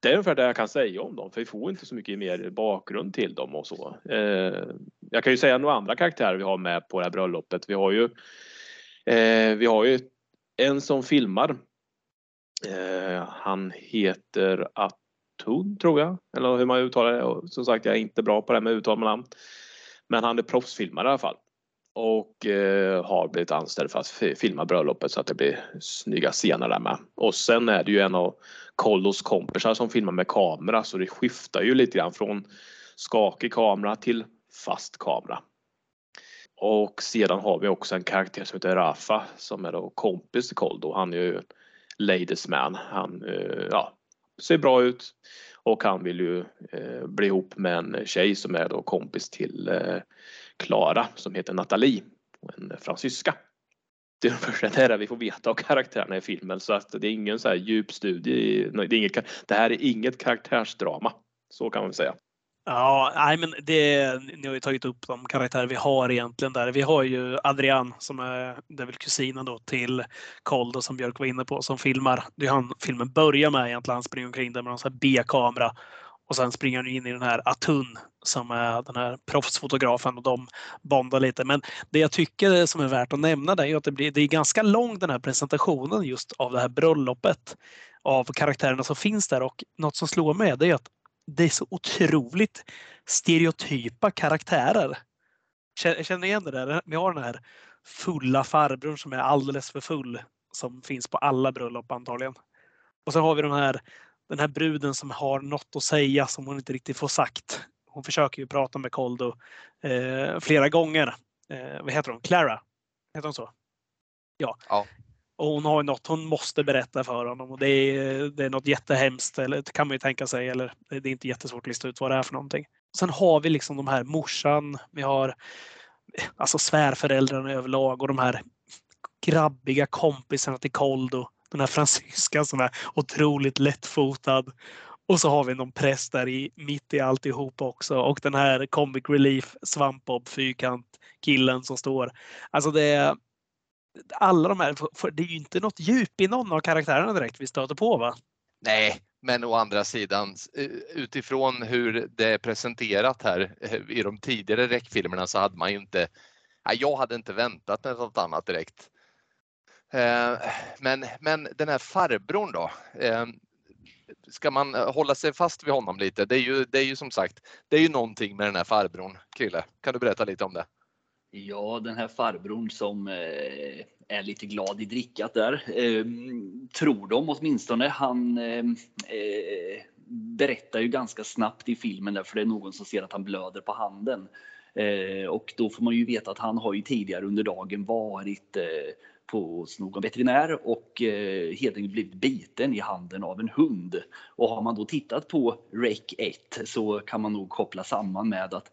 Det är ungefär det jag kan säga om dem för vi får inte så mycket mer bakgrund till dem och så. Eh, jag kan ju säga några andra karaktärer vi har med på det här bröllopet. Vi har ju, eh, vi har ju en som filmar. Han heter att Hund tror jag, eller hur man uttalar det. Och som sagt, jag är inte bra på det här med uttal med namn. Men han är proffsfilmare i alla fall. Och eh, har blivit anställd för att filma bröllopet så att det blir snygga scener där med. Och sen är det ju en av Kollos kompisar som filmar med kamera så det skiftar ju lite grann från skakig kamera till fast kamera. Och sedan har vi också en karaktär som heter Rafa som är då kompis till Koldo. Han är ju ladies man. Han eh, ja, ser bra ut och han vill ju eh, bli ihop med en tjej som är då kompis till eh, Klara som heter Nathalie, en fransyska. Det är ungefär det vi får veta av karaktärerna i filmen så att det är ingen så här djup studie. Det, är inget, det här är inget karaktärsdrama. Så kan man säga. Ja, nej, men det, ni har ju tagit upp de karaktärer vi har egentligen där. Vi har ju Adrian som är, det är väl kusinen då till Koldo som Björk var inne på som filmar. Det är han filmen börjar med egentligen. Han springer omkring där med en B-kamera och sen springer han in i den här Atun som är den här proffsfotografen och de bondar lite. Men det jag tycker som är värt att nämna det är att det, blir, det är ganska lång den här presentationen just av det här bröllopet av karaktärerna som finns där och något som slår mig är att det är så otroligt stereotypa karaktärer. Känner ni igen det där? Vi har den här fulla farbrorn som är alldeles för full som finns på alla bröllop antagligen. Och så har vi den här den här bruden som har något att säga som hon inte riktigt får sagt. Hon försöker ju prata med Koldo eh, flera gånger. Eh, vad heter hon? Clara? Heter hon så? Ja. ja. Och hon har något hon måste berätta för honom och det är, det är något jättehemskt. Eller det kan man ju tänka sig. Eller det är inte jättesvårt att lista ut vad det är för någonting. Sen har vi liksom de här morsan. Vi har alltså svärföräldrarna överlag och de här grabbiga kompisarna till Koldo den här fransyskan som är otroligt lättfotad. Och så har vi någon präst där i, mitt i alltihop också och den här comic relief svampbob fyrkant killen som står. Alltså det är alla de här, för det är ju inte något djup i någon av karaktärerna direkt vi stöter på va? Nej, men å andra sidan eh, utifrån hur det är presenterat här eh, i de tidigare räckfilmerna så hade man ju inte, jag hade inte väntat något annat direkt. Eh, men, men den här farbrorn då? Ska man hålla sig fast vid honom lite? Det är ju, det är ju som sagt, det är ju någonting med den här farbrorn. Krille, kan du berätta lite om det? Ja, den här farbrorn som eh, är lite glad i drickat där. Ehm, tror de åtminstone. Han eh, eh, berättar ju ganska snabbt i filmen där, för det är någon som ser att han blöder på handen. Eh, och då får man ju veta att han har ju tidigare under dagen varit på hos någon veterinär och eh, helt enkelt blivit biten i handen av en hund. Och har man då tittat på REC 1 så kan man nog koppla samman med att,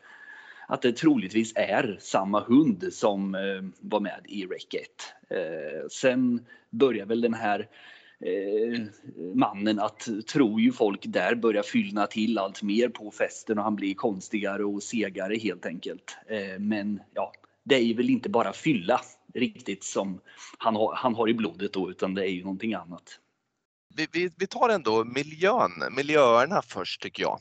att det troligtvis är samma hund som eh, var med i REC 1. Eh, sen börjar väl den här eh, mannen att tror ju folk där börjar fyllna till allt mer på festen och han blir konstigare och segare helt enkelt. Eh, men ja, det är väl inte bara fylla riktigt som han har, han har i blodet då, utan det är ju någonting annat. Vi, vi, vi tar ändå miljön, miljöerna först tycker jag.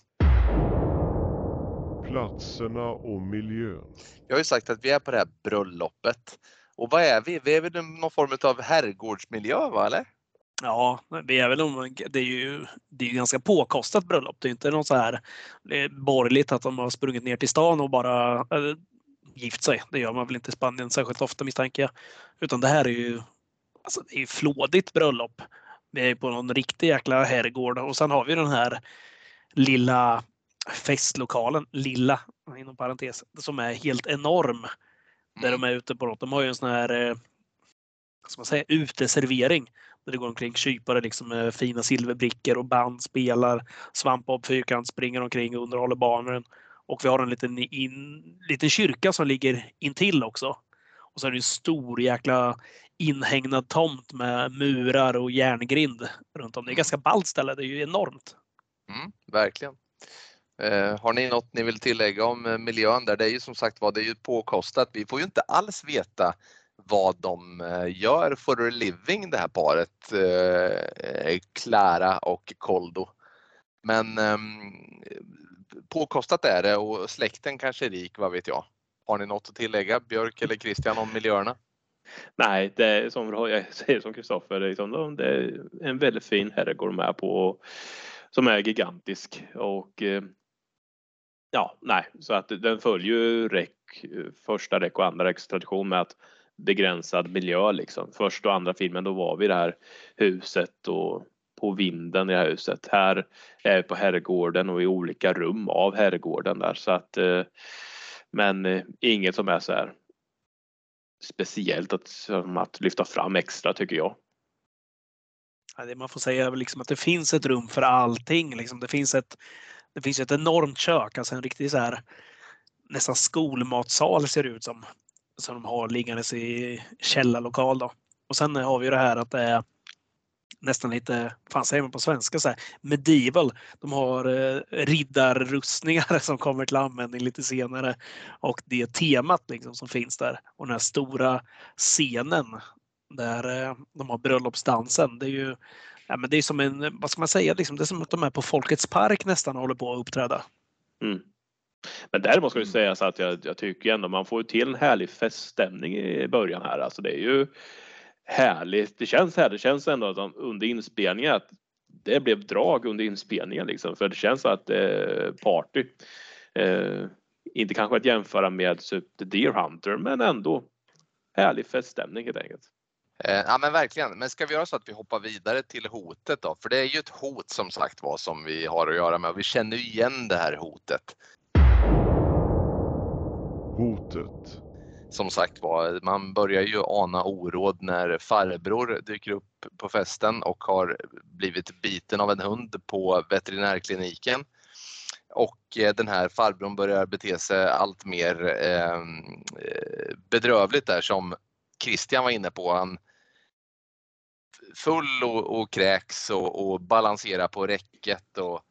Platserna och miljön. Jag har ju sagt att vi är på det här bröllopet. Och vad är vi? Vi är väl någon form av herrgårdsmiljö, va? eller? Ja, vi är väl det är ju det är ju ganska påkostat bröllop. Det är inte något så här borgerligt att de har sprungit ner till stan och bara gift sig. Det gör man väl inte i Spanien särskilt ofta misstänker jag. Utan det här är ju alltså, det är flådigt bröllop. Vi är på någon riktig jäkla herrgård och sen har vi den här lilla festlokalen, lilla inom parentes, som är helt enorm. Där de är ute på något. De har ju en sån här eh, ska man säga, uteservering. Där det går omkring kypare liksom med fina silverbrickor och band spelar. Svampbob Fyrkant springer omkring och underhåller barnen. Och vi har en liten, in, liten kyrka som ligger intill också. Och så är det en stor jäkla inhägnad tomt med murar och järngrind runt om. Det är ett ganska ballt ställe. Det är ju enormt. Mm, verkligen. Eh, har ni något ni vill tillägga om eh, miljön där? Det är ju som sagt var, det är ju påkostat. Vi får ju inte alls veta vad de eh, gör for a living det här paret, eh, eh Clara och Koldo. Men eh, påkostat är det och släkten kanske är rik, vad vet jag. Har ni något att tillägga, Björk eller Christian, om miljöerna? Nej, det är som jag säger som Kristoffer, det, är liksom, det är en väldigt fin herrgård med på som är gigantisk och ja, nej, så att den följer ju REC, första REC och andra Recs tradition med att begränsad miljö liksom. Första och andra filmen då var vi i det här huset och på vinden i det här huset. Här är vi på herrgården och i olika rum av herrgården där så att eh, men eh, inget som är så här speciellt att, som att lyfta fram extra tycker jag. Ja, det man får säga är väl liksom att det finns ett rum för allting. Liksom. Det, finns ett, det finns ett enormt kök, alltså en riktig så här, nästan skolmatsal ser det ut som. Som de har liggandes i källarlokal. Då. Och sen har vi det här att det är nästan lite, fan säger man på svenska, så här, medieval. De har eh, riddarrustningar som kommer till användning lite senare. Och det temat liksom som finns där. Och den här stora scenen där eh, de har bröllopsdansen. Det är ju ja, men det är som en, vad ska man säga, liksom, det är som att de är på Folkets park nästan och håller på att uppträda. Mm. Men däremot ska det sägas att jag, jag tycker ändå man får till en härlig feststämning i början här. Alltså det är ju härligt. Det känns här. Det känns ändå att under inspelningen att det blev drag under inspelningen liksom. För det känns att det är party. Eh, inte kanske att jämföra med The Deer Hunter men ändå härlig feststämning helt enkelt. Eh, ja men verkligen, men ska vi göra så att vi hoppar vidare till hotet då? För det är ju ett hot som sagt var som vi har att göra med och vi känner igen det här hotet. Hotet. Som sagt var, man börjar ju ana oråd när farbror dyker upp på festen och har blivit biten av en hund på veterinärkliniken. Och eh, den här farbrorn börjar bete sig allt mer eh, bedrövligt där som Christian var inne på. Han full och, och kräks och, och balanserar på räcket och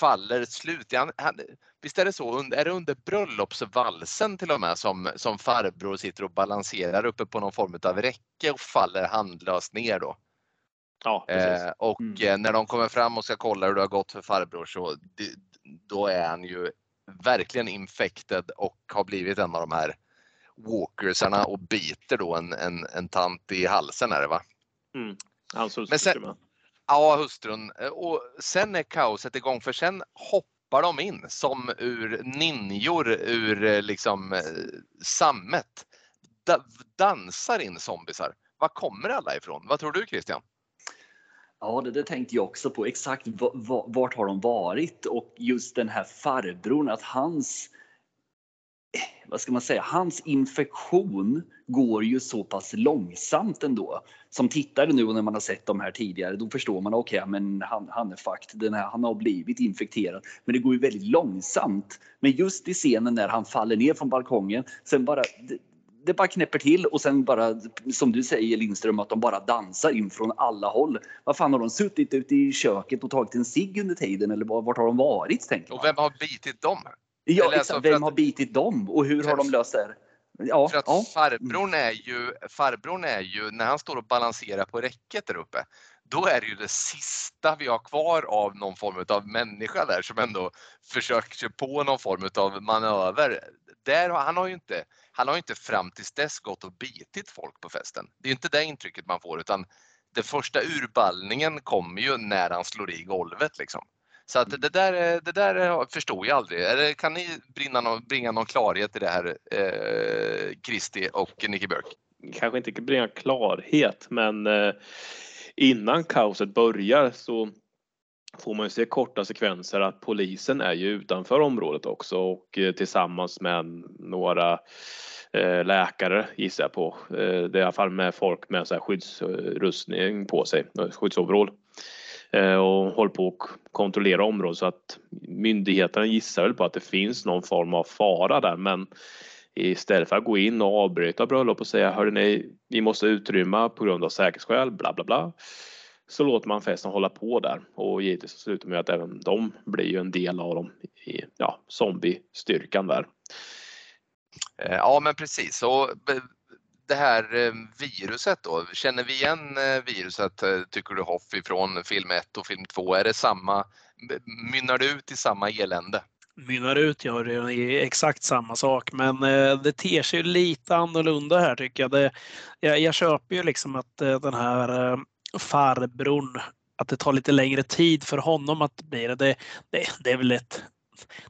faller slut. Han, han, visst är det så, är det under bröllopsvalsen till och med som, som farbror sitter och balanserar uppe på någon form av räcke och faller handlöst ner då? Ja, eh, och Mm. eh, när de kommer fram och ska kolla hur det har gått för farbror så då är han ju verkligen infected och har blivit en av de här walkersarna och biter då en, en, en tant i halsen är det va? Mm. Hans hustru Men sen-. Ja, hustrun. Och sen är kaoset igång för sen hoppar de in som ur ninjor ur eh, liksom eh, sammet. Da dansar in zombisar. Var kommer alla ifrån? Vad tror du Christian? Ja, det, det tänkte jag också på. Exakt va- va- vart har de varit? Och just den här farbrorn, att hans eh, vad ska man säga, hans infektion går ju så pass långsamt ändå. Som tittare nu och när man har sett de här tidigare, då förstår man okej, men han, han är fucked. Den här, han har blivit infekterad. Men det går ju väldigt långsamt. Men just i scenen när han faller ner från balkongen, sen bara det, det bara knäpper till och sen bara, som du säger Lindström, att de bara dansar in från alla håll. Vad fan har de suttit ute i köket och tagit en cigg under tiden eller var- vart har de varit? Tänker man. Och vem har bitit dem? Ja, Eller exakt. alltså, Vem att- har bitit dem och hur har de löst det? Ja, För att ja. farbrorn är ju, farbrorn är ju, när han står och balanserar på räcket där uppe, då är det ju det sista vi har kvar av någon form av människa där som ändå försöker sig på någon form av manöver. Där, han har ju inte, han har ju inte fram tills dess gått och bitit folk på festen. Det är inte det intrycket man får utan den första urballningen kommer ju när han slår i golvet liksom. Så att det där, det där eh, förstod jag aldrig. Eller kan ni bringa någon, bringa någon klarhet i det här, eh, Kristi och Nicky Björk? kanske inte bringa klarhet men eh, innan kaoset börjar så får man ju se korta sekvenser att polisen är ju utanför området också och eh, tillsammans med några eh, läkare gissar jag på. Eh, det är i alla fall med folk med så här skyddsrustning på sig, eh, skyddsoverall. Eh, och håller på att kontrollera området så att myndigheterna gissar väl på att det finns någon form av fara där men Istället för att gå in och avbryta bröllop och säga hörni, vi måste utrymma på grund av säkerhetsskäl, bla bla bla. Så låter man festen hålla på där och givetvis så slutar med att även de blir ju en del av dem i ja, zombiestyrkan där. Eh, ja men precis. Och det här eh, viruset då, känner vi igen eh, viruset eh, tycker du Hoff ifrån film 1 och film 2? Är det samma, mynnar det ut i samma elände? mynnar ut gör det i exakt samma sak, men det ter sig lite annorlunda här tycker jag. Det, jag, jag köper ju liksom att den här farbrorn, att det tar lite längre tid för honom att bli det. Det, det, det är väl ett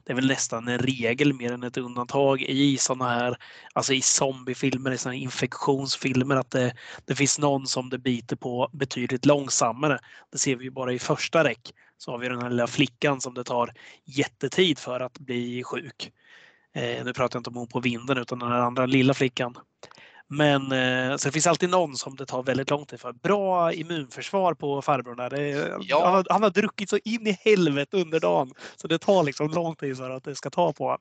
det är väl nästan en regel mer än ett undantag i sådana här, alltså i zombiefilmer, i såna här infektionsfilmer, att det, det finns någon som det biter på betydligt långsammare. Det ser vi ju bara i första räck. Så har vi den här lilla flickan som det tar jättetid för att bli sjuk. Eh, nu pratar jag inte om hon på vinden utan den här andra lilla flickan. Men eh, så det finns alltid någon som det tar väldigt lång tid för. Bra immunförsvar på farbrorn där. Det, Ja. han, har, han har druckit så in i helvete under dagen så det tar liksom lång tid för att det ska ta på.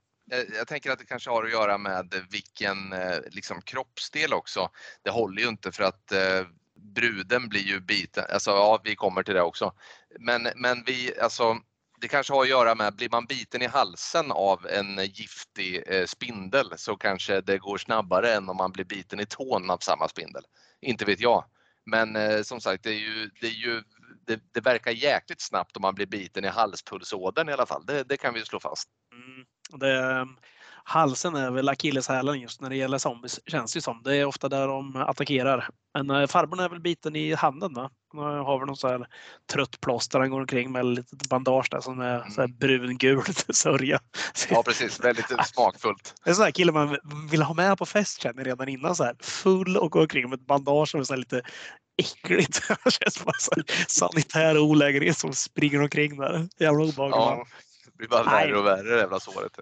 Jag tänker att det kanske har att göra med vilken eh, liksom, kroppsdel också. Det håller ju inte för att eh, bruden blir ju biten, alltså ja vi kommer till det också. Men, men vi, alltså det kanske har att göra med, blir man biten i halsen av en giftig eh, spindel så kanske det går snabbare än om man blir biten i tån av samma spindel. Inte vet jag. Men eh, som sagt, det, är ju, det, är ju, det, det verkar jäkligt snabbt om man blir biten i halspulsådern i alla fall. Det, det kan vi slå fast. Mm. Halsen är väl akilleshälen just när det gäller zombies känns det som. Det är ofta där de attackerar. Men eh, farbrorn är väl biten i handen va? Han har väl någon så här trött plåster han går omkring med, ett litet bandage där som är så här brungul sörja. Ja precis, väldigt smakfullt. Det är en sån här kille man vill ha med på fest känner redan innan så här full och går omkring med ett bandage som är så lite äckligt. Det känns bara så här sanitär olägenhet som springer omkring där. Jävla obehagligt. Ja, det blir bara värre och värre det jävla såret.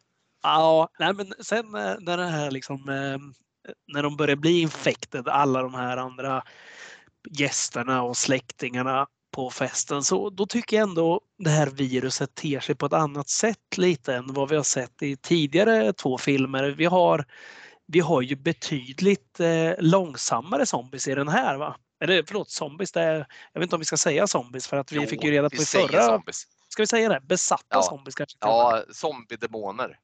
Ja, nej, men sen eh, när det här liksom eh, när de börjar bli infected, alla de här andra gästerna och släktingarna på festen, så då tycker jag ändå det här viruset ter sig på ett annat sätt lite än vad vi har sett i tidigare två filmer. Vi har, vi har ju betydligt eh, långsammare zombies i den här va? Eller förlåt, zombies, det är, jag vet inte om vi ska säga zombies för att vi Jo, fick ju reda på i förra... zombies. Ska vi säga det? Besatta Ja. zombies kanske? Ja, zombiedemoner.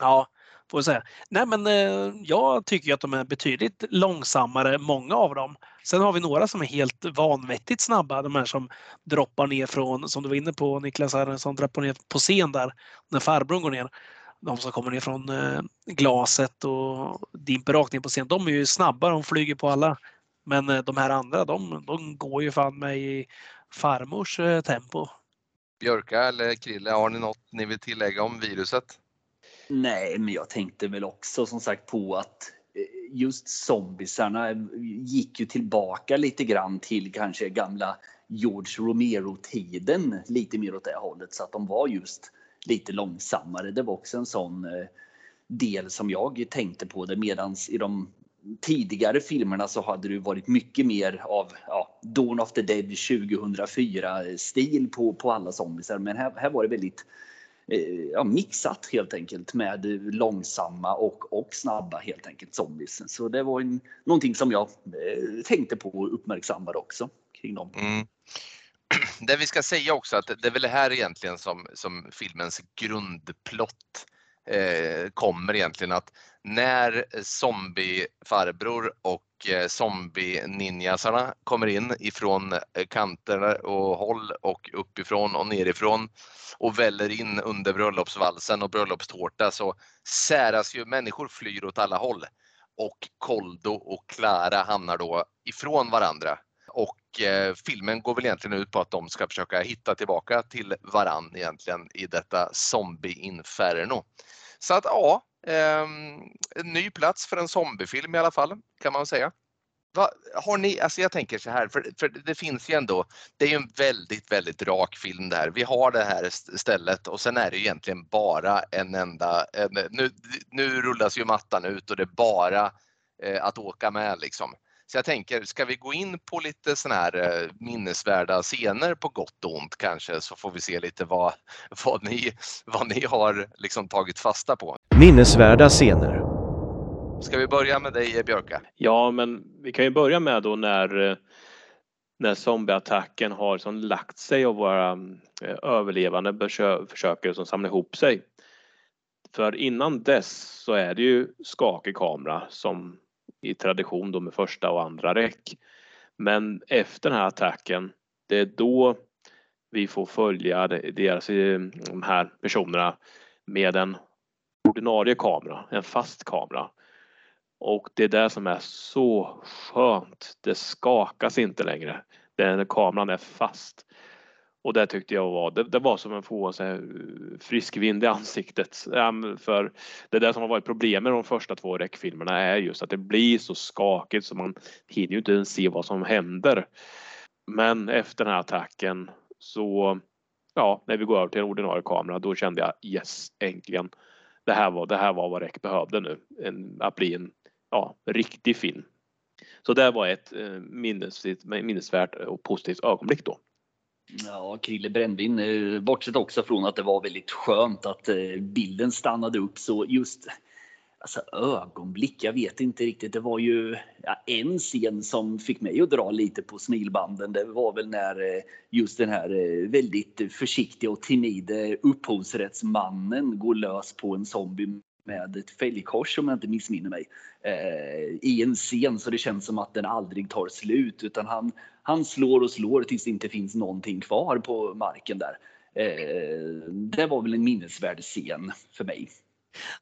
Ja, får jag säga. Nej, men eh, jag tycker att de är betydligt långsammare, många av dem. Sen har vi några som är helt vanvettigt snabba. De här som droppar ner från, som du var inne på Niklas, här, som droppar ner på scen där när farbrorn går ner. De som kommer ner från eh, glaset och dimper rakt ner på scen. De är ju snabba, de flyger på alla. Men eh, de här andra, de, de går ju fan med i farmors eh, tempo. Björka eller Krille, har ni något ni vill tillägga om viruset? Nej, men jag tänkte väl också som sagt på att eh, just zombisarna gick ju tillbaka lite grann till kanske gamla George Romero-tiden lite mer åt det hållet så att de var just lite långsammare. Det var också en sån eh, del som jag tänkte på det medans i de tidigare filmerna så hade det varit mycket mer av ja, Dawn of the Dead 2004 stil på, på alla zombisar. Men här, här var det väldigt Eh, ja, mixat helt enkelt med långsamma och, och snabba helt enkelt zombies. Så det var en, någonting som jag eh, tänkte på och uppmärksammade också kring dem. Mm. Det vi ska säga också att det är väl det här egentligen som, som filmens grundplott eh, kommer egentligen att när eh, zombiefarbror och eh, zombie-ninjasarna kommer in ifrån eh, kanterna kanter och håll och uppifrån och nerifrån och väller in under bröllopsvalsen och bröllopstårta så säras ju människor flyr åt alla håll och Koldo och Klara hamnar då ifrån varandra. Och eh, filmen går väl egentligen ut på att de ska försöka hitta tillbaka till varann egentligen i detta zombie-inferno. Så att ja, Ehm, en ny plats för en zombiefilm i alla fall kan man säga. Va, har ni, alltså jag tänker så här, för, för det finns ju ändå, det är ju en väldigt, väldigt rak film där. Vi har det här stället och sen är det ju egentligen bara en enda, en, nu, nu rullas ju mattan ut och det är bara eh, att åka med liksom. Så jag tänker, ska vi gå in på lite sådana här eh, minnesvärda scener på gott och ont kanske så får vi se lite vad, vad, ni, vad ni har liksom tagit fasta på. Minnesvärda scener. Ska vi börja med dig Björka? Ja, men vi kan ju börja med då när, eh, när zombieattacken har som lagt sig och våra eh, överlevande försö- försöker som samla ihop sig. För innan dess så är det ju skakig kamera som i tradition då med första och andra räck. Men efter den här attacken, det är då vi får följa de- deras, eh, de här personerna med en ordinarie kamera, en fast kamera. Och det är det som är så skönt. Det skakas inte längre. Den kameran är fast. Och det tyckte jag var, det, det var som att få så här, eh, frisk vind i ansiktet. För det är det som har varit problemet med de första två räckfilmerna är just att det blir så skakigt så man hinner ju inte ens se vad som händer. Men efter den här attacken så, ja, när vi går över till en ordinarie kamera, då kände jag yes, äntligen. Det här var, det här var vad REC behövde nu. En, att bli en ja, riktig film. Så det var ett eh, minnesvärt, minnesvärt och positivt ögonblick då. Ja, Krille Brännvin, eh, bortsett också från att det var väldigt skönt att eh, bilden stannade upp så just alltså ögonblick, jag vet inte riktigt. Det var ju ja, en scen som fick mig att dra lite på smilbanden. Det var väl när eh, just den här väldigt försiktiga och timide upphovsrättsmannen går lös på en zombie med ett fälgkors om jag inte missminner mig. Eh, I en scen så det känns som att den aldrig tar slut utan han, han slår och slår tills det inte finns någonting kvar på marken där. Eh, det var väl en minnesvärd scen för mig.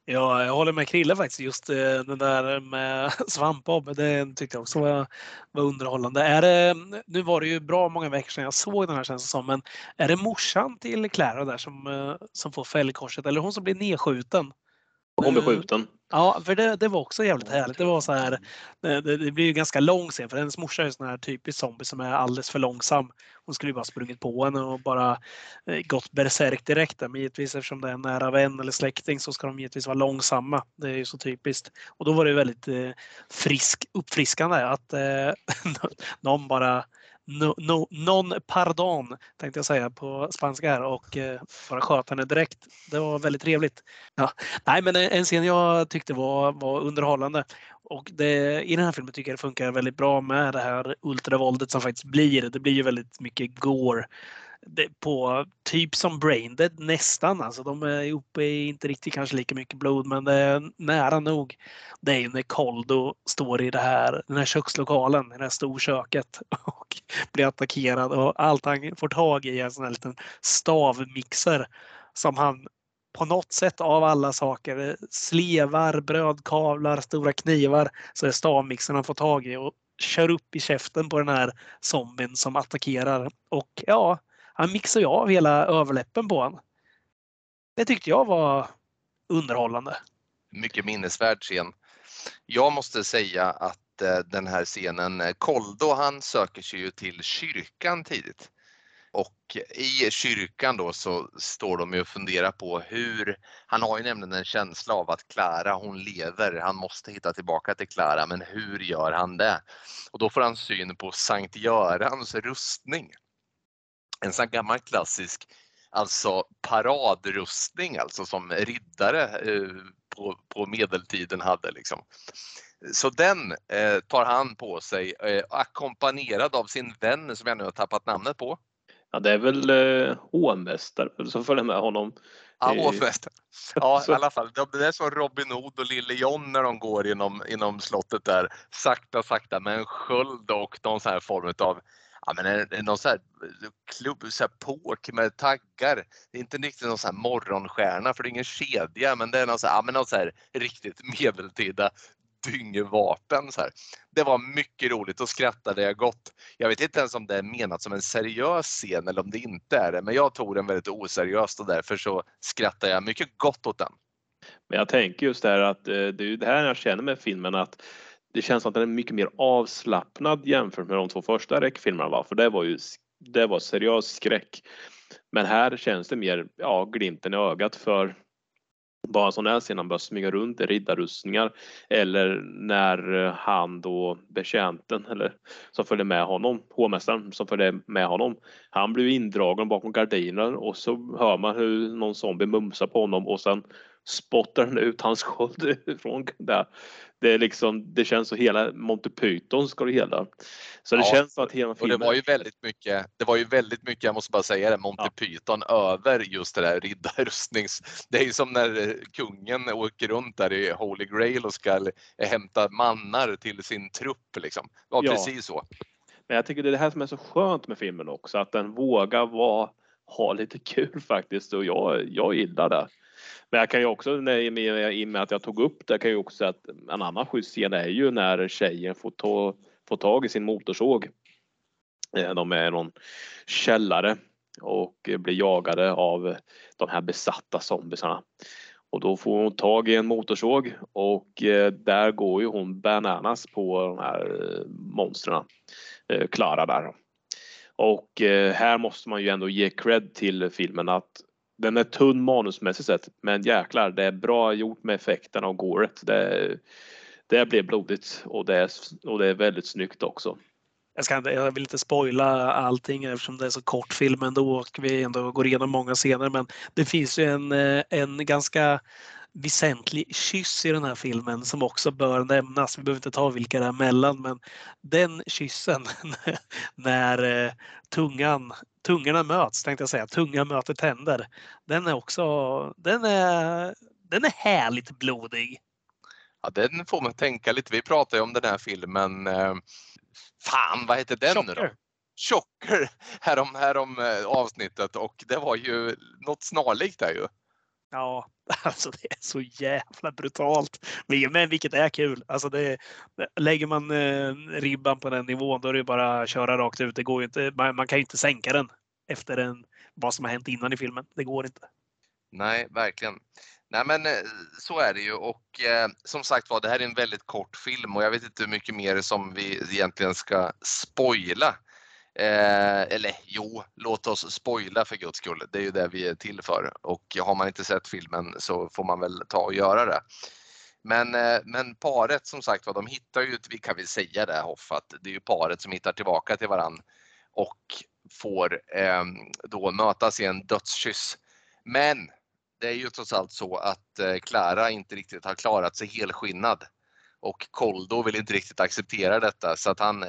Ja, jag håller med Krille faktiskt. Just eh, den där med svampbob, det tyckte jag också var, var underhållande. Är det, nu var det ju bra många veckor sedan jag såg den här känns det som, men är det morsan till Clara där som, eh, som får fällkorset eller hon som blir nedskjuten? Hon blev Eh, skjuten. Ja, för det, det var också jävligt härligt. Det var så här, det, det blir ju ganska lång scen för hennes morsa är ju sån här typisk zombie som är alldeles för långsam. Hon skulle ju bara sprungit på henne och bara eh, gått berserk direkt. Men givetvis eftersom det är en nära vän eller släkting så ska de givetvis vara långsamma. Det är ju så typiskt. Och då var det väldigt eh, frisk, uppfriskande att eh, någon bara No, no, non pardon tänkte jag säga på spanska här och eh, bara sköt henne direkt. Det var väldigt trevligt. Ja. Nej, men en scen jag tyckte var, var underhållande och det, i den här filmen tycker jag det funkar väldigt bra med det här ultravåldet som faktiskt blir. Det blir ju väldigt mycket gore på typ som Braindead nästan. Alltså de är uppe i inte riktigt kanske lika mycket blod men det är nära nog. Det är ju när Koldo står i det här, den här kökslokalen, i det här storköket och blir attackerad och allt han får tag i är en sån här liten stavmixer som han på något sätt av alla saker, eh, slevar, brödkavlar, stora knivar, så är stavmixern han får tag i och kör upp i käften på den här zombien som attackerar. Och ja, han mixar ju av hela överläppen på honom. Det tyckte jag var underhållande. Mycket minnesvärd scen. Jag måste säga att eh, den här scenen, eh, Koldo han söker sig ju till kyrkan tidigt. Och i kyrkan då så står de ju och funderar på hur, han har ju nämligen en känsla av att Klara hon lever, han måste hitta tillbaka till Klara men hur gör han det? Och då får han syn på Sankt Görans rustning. En sån gammal klassisk alltså paradrustning alltså som riddare eh, på, på medeltiden hade liksom. Så den eh, tar han på sig eh, ackompanjerad av sin vän som jag nu har tappat namnet på. Ja, det är väl eh, hovmästare som följer med honom. Ja, hovmästaren. Ja, i alla fall. Det är som Robin Hood och Lille John när de går inom, inom slottet där. Sakta, sakta med en sköld och någon sån här form av Ja, men en- en- någon sån här klubb, så här påk med taggar. Det är inte riktigt någon så här morgonstjärna för det är ingen kedja men det är någon så här, ja, men någon så här riktigt medeltida dyngvapen. Så här. Det var mycket roligt och skrattade jag gott. Jag vet inte ens om det är menat som en seriös scen eller om det inte är det, men jag tog den väldigt oseriöst och därför så skrattar jag mycket gott åt den. Men jag tänker just det här att eh, det är ju det här jag känner med filmen att det känns som att den är mycket mer avslappnad jämfört med de två första räckfilmerna va? För det var ju det var seriös skräck. Men här känns det mer, ja, glimten i ögat för bara en sån här scen han börjar smyga runt i riddarrustningar eller när eh, han då betjänten eller som följer med honom, hovmästaren som följer med honom. Han blir indragen bakom gardiner och så hör man hur någon zombie mumsar på honom och sen spottar den ut hans sköld ifrån där. Det är liksom, det känns så hela Monty Python ska det hela. Så det Ja, känns som att hela Och det filmen. var ju väldigt mycket, det var ju väldigt mycket, jag måste bara säga det, Monty Ja. Python över just det där riddarrustnings... Det är ju som när eh, kungen åker runt där i Holy Grail och ska hämta mannar till sin trupp liksom. Ja, Ja. precis så. Men jag tycker det är det här som är så skönt med filmen också, att den vågar vara, ha lite kul faktiskt och jag, jag gillar det. Men jag kan ju också, i och med, att jag tog upp det, kan jag ju också säga att en annan schysst scen är ju när tjejen får, ta, får tag i sin motorsåg. Eh, de är i någon källare och blir jagade av de här besatta zombisarna. Och då får hon tag i en motorsåg och eh, där går ju hon bananas på de här eh, monstren. Klara där. Och här måste man ju ändå ge cred till filmen att den är tunn manusmässigt sett men jäklar det är bra gjort med effekterna och goret. Det, det blev blodigt och det, är, och det är väldigt snyggt också. Jag, ska jag vill inte spoila allting eftersom det är så kort film ändå och vi ändå går igenom många scener. Men det finns ju en, eh, en ganska väsentlig kyss i den här filmen som också bör nämnas. Vi behöver inte ta vilka det är mellan men den kyssen när eh, tungan, tungorna möts tänkte jag säga, tunga möter tänder. Den är också, den är, den är härligt blodig. Ja, den får man tänka lite. Vi pratade ju om den här filmen. Eh, fan, vad heter den nu då? Chocker. Chocker härom, härom eh, avsnittet och det var ju något snarlikt där ju. Ja, alltså det är så jävla brutalt. Men vilket är kul. Alltså det, lägger man eh, ribban på den nivån då är det bara att köra rakt ut. Det går ju inte, man, kan ju inte sänka den efter en, vad som har hänt innan i filmen. Det går inte. Nej, verkligen. Nej men eh, så är det ju och eh, som sagt var det här är en väldigt kort film och jag vet inte hur mycket mer som vi egentligen ska spoila. Eh, eller jo, låt oss spoila för guds skull. Det är ju det vi är till för och har man inte sett filmen så får man väl ta och göra det. Men, eh, men paret som sagt var, de hittar ju, vi kan väl säga det Hoff, att det är ju paret som hittar tillbaka till varann och får eh, då mötas i en dödskyss. Men det är ju trots allt så att eh, Clara inte riktigt har klarat sig helskinnad. Och Koldo vill inte riktigt acceptera detta så att han,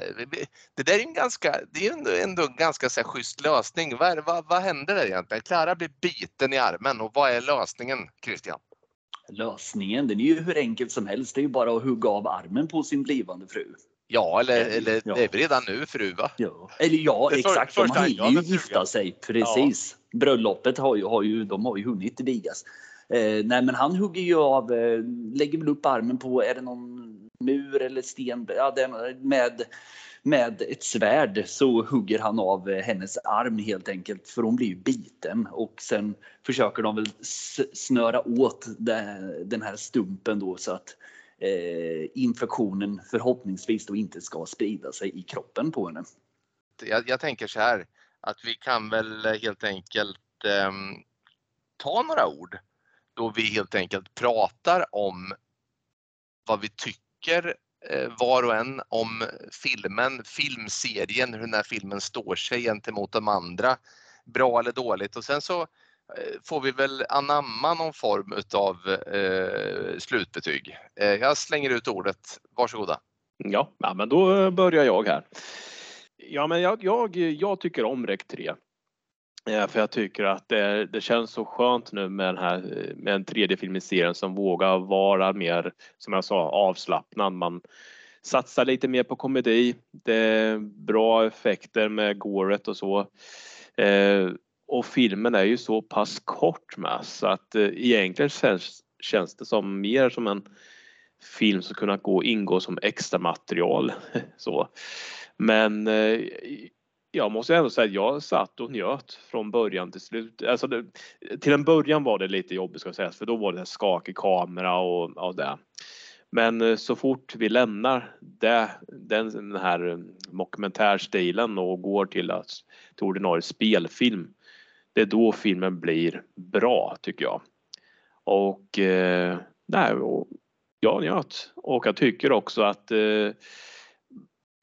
det där är en ganska, det är ändå, ändå en ganska så här, schysst lösning. Vad, vad, vad händer där egentligen? Clara blir biten i armen och vad är lösningen Christian? Lösningen den är ju hur enkelt som helst. Det är ju bara att hugga av armen på sin blivande fru. Ja, eller, Eh, eller ja. det är redan nu fru va? Ja. Eller ja, för- exakt. De hinner ju gifta sig. Precis. Bröllopet har ju, har ju, de har ju hunnit vigas. Eh, nej, men han hugger ju av, eh, lägger väl upp armen på, är det någon mur eller sten? Ja, med, med ett svärd så hugger han av eh, hennes arm helt enkelt för hon blir ju biten och sen försöker de väl snöra åt den här stumpen då så att eh, infektionen förhoppningsvis då inte ska sprida sig i kroppen på henne. jag, jag tänker så här att vi kan väl helt enkelt eh, ta några ord då vi helt enkelt pratar om vad vi tycker eh, var och en om filmen, filmserien, hur den här filmen står sig gentemot de andra. Bra eller dåligt och sen så eh, får vi väl anamma någon form utav eh, slutbetyg. Eh, jag slänger ut ordet. Varsågoda. Ja, men då eh, börjar jag här. Ja, men jag, jag, jag tycker om REC 3. Eh, för jag tycker att det, det känns så skönt nu med den här med en tredje film i serien som vågar vara mer, som jag sa, avslappnad. Man satsar lite mer på komedi. Det är bra effekter med goret och så. Eh, och filmen är ju så pass kort med så att eh, egentligen känns, känns det som mer som en film som kunnat gå ingå som extra material. så. Men eh, jag måste ändå säga att jag satt och njöt från början till slut. Alltså det, till en början var det lite jobbigt ska jag säga för då var det en skakig kamera och, och det. Men eh, så fort vi lämnar det, den, den här mockumentärstilen dokumentärstilen och går till, att, till ordinarie spelfilm. Det är då filmen blir bra tycker jag. Och, eh, nej, och jag njöt. Och jag tycker också att eh,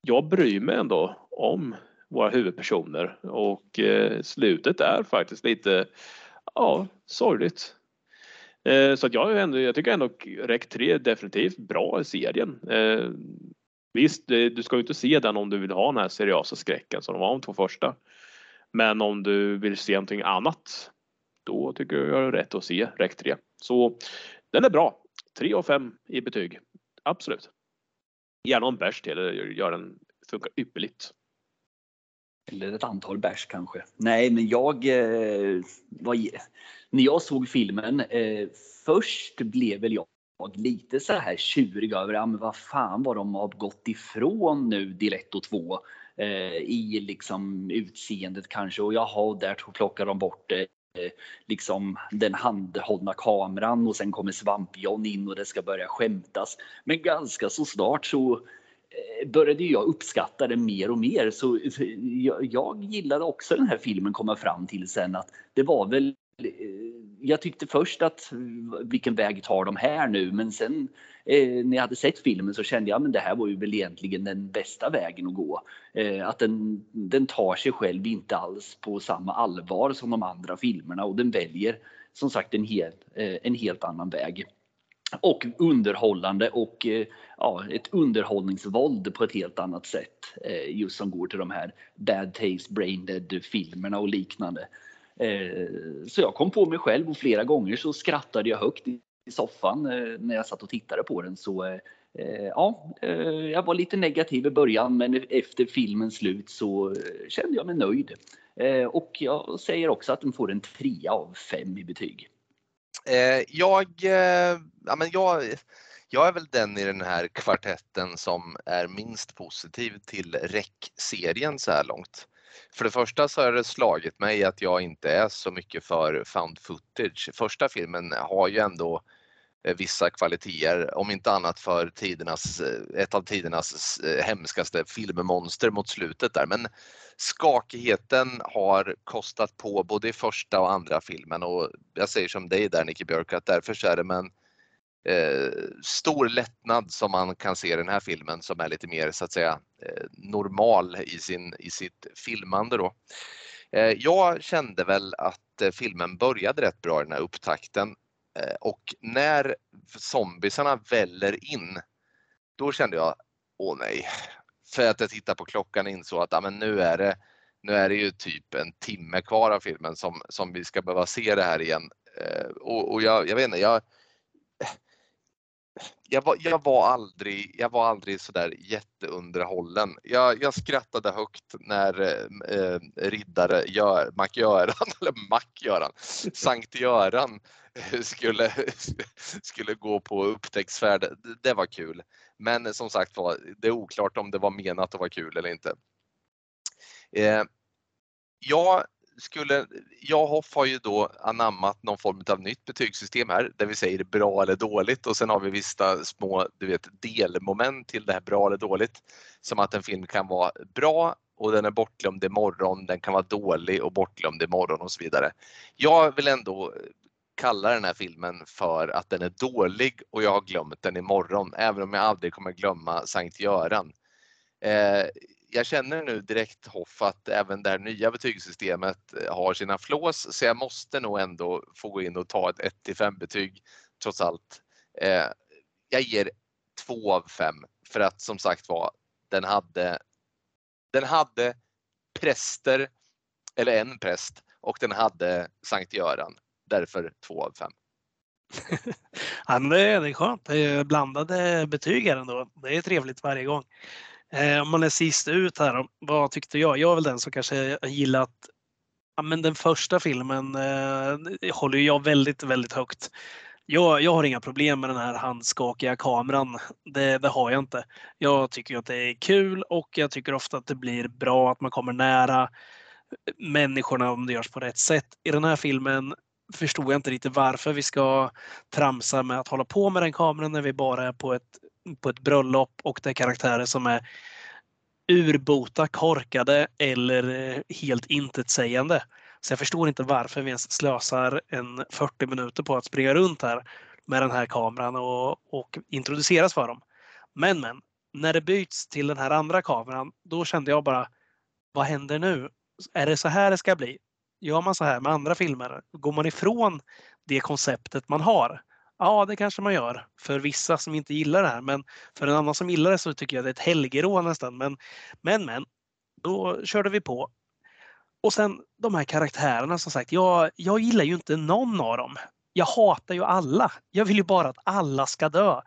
jag bryr mig ändå om våra huvudpersoner och eh, slutet är faktiskt lite ja, sorgligt. Eh, så att jag, ändå, jag tycker ändå REC 3 är definitivt bra i serien. Eh, visst, du ska ju inte se den om du vill ha den här seriösa skräcken som de var de två första. Men om du vill se någonting annat, då tycker jag det är rätt att se REC 3. Så den är bra. 3 av 5 i betyg. Absolut. Gärna en bärs till, gör den funkar ypperligt. Eller ett antal bärs kanske. Nej, men jag eh, var, när jag såg filmen. Eh, först blev väl jag lite så här tjurig över ja, men vad fan vad de har gått ifrån nu del 1 och 2 eh, i liksom utseendet kanske och jaha, och där plockar de bort eh, liksom den handhållna kameran och sen kommer Svamp-John in och det ska börja skämtas. Men ganska så snart så Eh, började jag uppskatta det mer och mer. Så jag, gillade också den här filmen komma fram till sen att det var väl eh, jag tyckte först att vilken väg tar de här nu? Men sen eh, när jag hade sett filmen så kände jag att det här var ju väl egentligen den bästa vägen att gå. Eh, att den, den tar sig själv inte alls på samma allvar som de andra filmerna och den väljer som sagt en, hel, eh, en helt annan väg och underhållande och eh, ja, ett underhållningsvåld på ett helt annat sätt. Eh, just som går till de här Bad Taste, Brain Dead filmerna och liknande. Eh, så jag kom på mig själv och flera gånger så skrattade jag högt i soffan när jag satt och tittade på den. Så ja, jag var lite negativ i början men efter filmens slut så kände jag mig nöjd. Och jag säger också att den får en trea av fem i betyg. Eh, jag, eh, ja, men jag, jag är väl den i den här kvartetten som är minst positiv till REC-serien så här långt. För det första så har det slagit mig att jag inte är så mycket för found footage. Första filmen har ju ändå eh, Eh, vissa kvaliteter, om inte annat för tidernas, eh, ett av tidernas eh, hemskaste filmmonster mot slutet där. Men skakigheten har kostat på både i första och andra filmen och jag säger som dig där Nicky Björk att därför så är det med en eh, stor lättnad som man kan se i den här filmen som är lite mer så att säga eh, normal i, sin, i sitt filmande då. Eh, jag kände väl att filmen började rätt bra i den här upptakten Eh, och när zombisarna väller in då kände jag, åh nej, för att jag tittade på klockan och insåg att ja, men nu, är det, nu är det ju typ en timme kvar av filmen som, som vi ska behöva se det här igen. Eh, och, och jag, jag vet inte, jag, jag var, jag var aldrig, jag var aldrig sådär jätteunderhållen. Jag, jag skrattade högt när eh, eh riddare Gör, Mac-Göran, eller Mac-Göran, Sankt Göran skulle, skulle gå på upptäcktsfärd. Det var kul. Men som sagt var, det är oklart om det var menat att vara kul eller inte. Eh, jag skulle, jag Hoff har ju då anammat någon form av nytt betygssystem här där vi säger bra eller dåligt och sen har vi vissa små du vet, delmoment till det här bra eller dåligt. Som att en film kan vara bra och den är bortglömd imorgon, den kan vara dålig och bortglömd imorgon och så vidare. Jag vill ändå kalla den här filmen för att den är dålig och jag har glömt den imorgon, även om jag aldrig kommer glömma Sankt Göran. Eh, jag känner nu direkt Hoff att även det här nya betygssystemet eh, har sina flås så jag måste nog ändå få gå in och ta ett 1 5 betyg trots allt. Eh, jag ger 2 av 5 för att som sagt var den hade den hade präster eller en präst och den hade Sankt Göran. Därför 2 av 5. ja, det, är skönt. Det är blandade betyg här ändå. Det är trevligt varje gång. Eh, om man är sist ut här, vad tyckte jag? Jag är väl den som kanske gillat ja, men den första filmen eh, håller jag väldigt, väldigt högt. Jag, jag har inga problem med den här handskakiga kameran. Det, det, har jag inte. Jag tycker att det är kul och jag tycker ofta att det blir bra att man kommer nära människorna om det görs på rätt sätt. I den här filmen förstod jag inte riktigt varför vi ska tramsa med att hålla på med den kameran när vi bara är på ett, på ett bröllop och det är karaktärer som är urbota korkade eller eh, helt intetsägande. Så jag förstår inte varför vi ens slösar en 40 minuter på att springa runt här med den här kameran och, och introduceras för dem. Men men, när det byts till den här andra kameran, då kände jag bara, vad händer nu? Är det så här det ska bli? Gör man så här med andra filmer? Går man ifrån det konceptet man har? Ja, det kanske man gör för vissa som inte gillar det här, men för en annan som gillar det så tycker jag det är ett helgerå nästan. Men, men, men, då körde vi på. Och sen de här karaktärerna som sagt, jag, jag gillar ju inte någon av dem. Jag hatar ju alla. Jag vill ju bara att alla ska dö.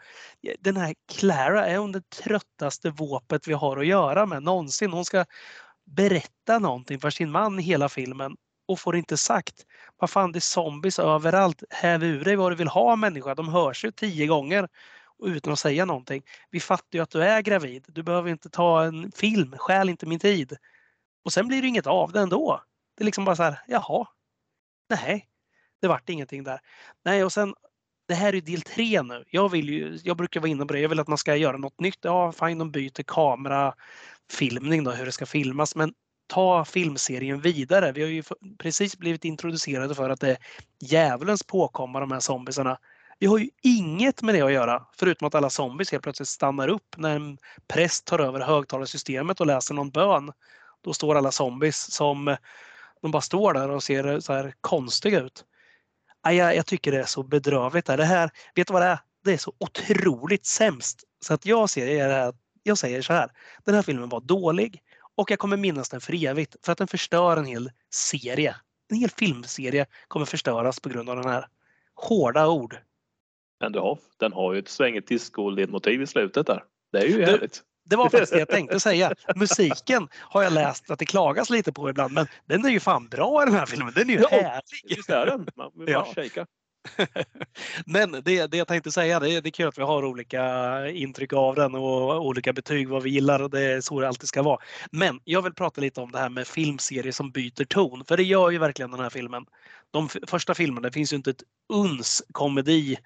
Den här Clara är hon det tröttaste våpet vi har att göra med någonsin. Hon ska berätta någonting för sin man i hela filmen och får inte sagt. Vad fan, det är zombies överallt. Häv ur dig vad du vill ha människa. De hörs ju tio gånger utan att säga någonting. Vi fattar ju att du är gravid. Du behöver inte ta en film. Stjäl inte min tid. Och sen blir det inget av det ändå. Det är liksom bara så här, jaha. Nej, det vart ingenting där. Nej, och sen det här är del tre nu. Jag, vill ju, jag brukar vara inne på det. Jag vill att man ska göra något nytt. Ja, fine, de byter kamerafilmning då, hur det ska filmas. Men ta filmserien vidare. Vi har ju precis blivit introducerade för att det är djävulens påkomma de här zombisarna. Vi har ju inget med det att göra förutom att alla zombies helt plötsligt stannar upp när en präst tar över högtalarsystemet och läser någon bön. Då står alla zombies som de bara står där och ser så här konstiga ut. Jag, jag tycker det är så bedrövligt. Det här, vet du vad det är? Det är så otroligt sämst. Så att jag ser det här, jag säger så här. Den här filmen var dålig och jag kommer minnas den för evigt för att den förstör en hel serie. En hel filmserie kommer förstöras på grund av den här hårda ord. Men du har, den har ju ett svängigt disco-ledmotiv i slutet där. Det är ju härligt. Det var faktiskt det jag tänkte säga. Musiken har jag läst att det klagas lite på ibland, men den är ju fan bra i den här filmen. Den är ju Ja, härlig. Visst är den? Man vill bara Ja. shaka. Men det, det jag tänkte säga, det är, det är kul att vi har olika intryck av den och olika betyg vad vi gillar det är så det alltid ska vara. Men jag vill prata lite om det här med filmserier som byter ton, för det gör ju verkligen den här filmen. De första filmerna, det finns ju inte ett uns komedi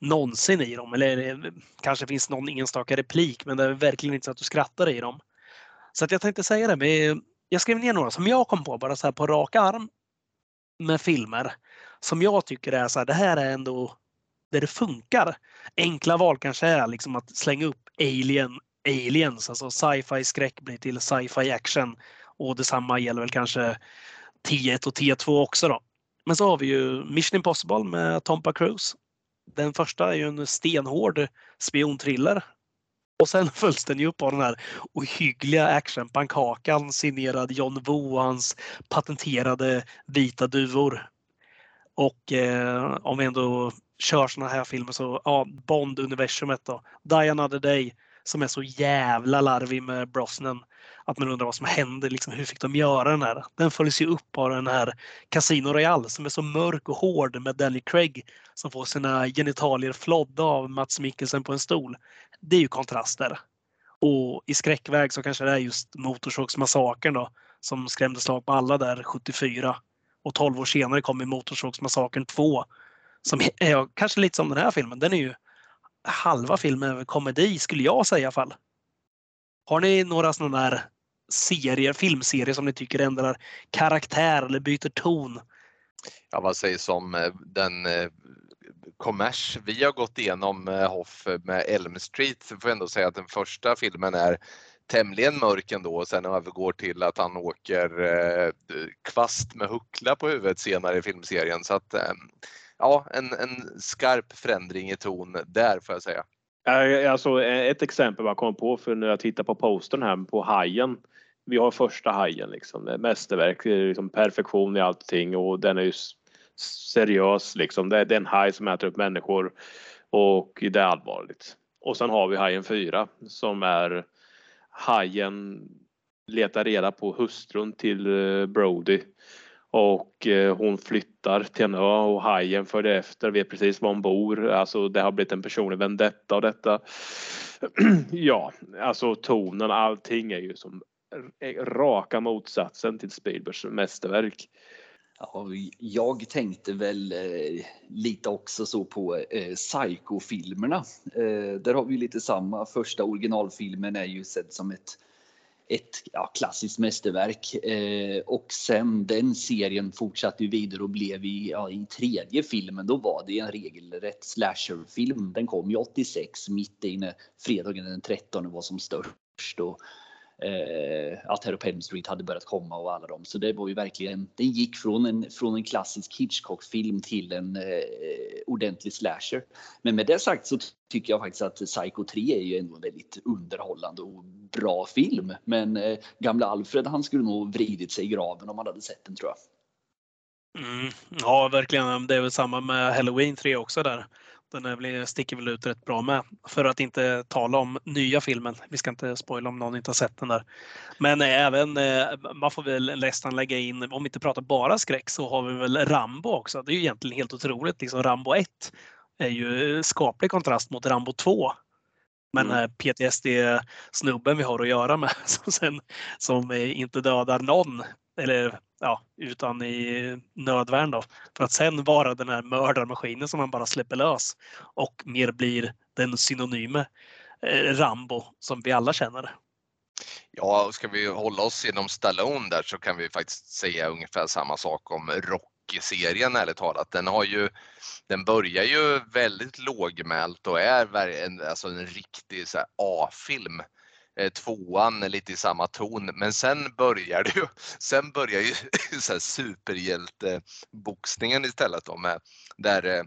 någonsin i dem. Eller eh, kanske finns någon enstaka replik, men det är verkligen inte så att du skrattar i dem. Så att jag tänkte säga det, med, jag skrev ner några som jag kom på bara så här på rak arm med filmer som jag tycker är så här, det här är ändå där det funkar. Enkla val kanske är liksom att slänga upp Alien, Aliens, alltså sci-fi skräck blir till sci-fi action. Och detsamma gäller väl kanske T1 och T2 också då. Men så har vi ju Mission Impossible med Tompa Cruise. Den första är ju en stenhård spionthriller. Och sen följs den ju upp av den här ohyggliga actionpannkakan signerad John Woo och hans patenterade vita duvor. Och eh, om vi ändå kör såna här filmer så, ja, Bond-universumet då. Die Another Day som är så jävla larvig med Brosnan. Att man undrar vad som hände, liksom, hur fick de göra den här? Den följs ju upp av den här Casino Royale som är så mörk och hård med Danny Craig som får sina genitalier flodda av Mats Mikkelsen på en stol. Det är ju kontraster. Och i skräckväg så kanske det är just Motorsågsmassakern då som skrämde slag på alla där 74. Och 12 år senare kommer Motorsågsmassakern 2. Som är kanske lite som den här filmen. Den är ju halva filmen över komedi skulle jag säga i alla fall. Har ni några sådana där serier, filmserier som ni tycker ändrar karaktär eller byter ton? Ja, vad sägs om eh, den eh, kommers vi har gått igenom eh, Hoff med Elm Street så får jag ändå säga att den första filmen är tämligen mörk ändå och sen övergår till att han åker eh, kvast med huckla på huvudet senare i filmserien. Så att eh, ja, en, en skarp förändring i ton där får jag säga. Alltså eh, ett exempel jag kom på för när jag tittar på postern här på Hajen. Vi har första Hajen liksom, det är mästerverk, eh, liksom perfektion i allting och den är ju seriös liksom. Det är en haj som äter upp människor och det är allvarligt. Och sen har vi Hajen 4 som är Hajen letar reda på hustrun till eh, Brody och eh, hon flyttar till en ö och hajen följer efter, vet precis var hon bor. Alltså det har blivit en personlig vendetta och detta. ja, alltså tonen, allting är ju som eh, raka motsatsen till Spielbergs mästerverk. Ja, jag tänkte väl eh, lite också så på eh, Psycho-filmerna. Eh, där har vi lite samma. Första originalfilmen är ju sedd som ett, ett ja, klassiskt mästerverk. Eh, och sen den serien fortsatte ju vidare och blev i, ja, i tredje filmen, då var det en regelrätt slasherfilm. Den kom ju 86, mitt i när fredagen den 13 var som störst. Och eh, att Terror på Elm Street hade börjat komma och alla dem. Så det var ju verkligen, det gick från en, från en klassisk Hitchcock-film till en eh, ordentlig slasher. Men med det sagt så tycker jag faktiskt att Psycho 3 är ju ändå en väldigt underhållande och bra film. Men eh, gamla Alfred han skulle nog vridit sig i graven om han hade sett den tror jag. Mm, ja, verkligen. Det är väl samma med Halloween 3 också där. Den sticker väl ut rätt bra med. För att inte tala om nya filmen. Vi ska inte spoila om någon inte har sett den där. Men även, eh, man får väl nästan lägga in, om vi inte pratar bara skräck, så har vi väl Rambo också. Det är ju egentligen helt otroligt. Liksom Rambo 1 är ju skaplig kontrast mot Rambo 2. Men Mm. PTSD-snubben vi har att göra med som, sen, som inte dödar någon eller ja, utan i nödvärn då. För att sen vara den här mördarmaskinen som man bara släpper lös och mer blir den synonyme eh, Rambo som vi alla känner. Ja, och ska vi hålla oss inom Stallone där så kan vi faktiskt säga ungefär samma sak om Rocky-serien ärligt talat. Den har ju, den börjar ju väldigt lågmält och är en, alltså en riktig A-film. Eh, tvåan lite i samma ton, men sen börjar det ju, sen börjar ju så här superhjälteboxningen istället då med där eh,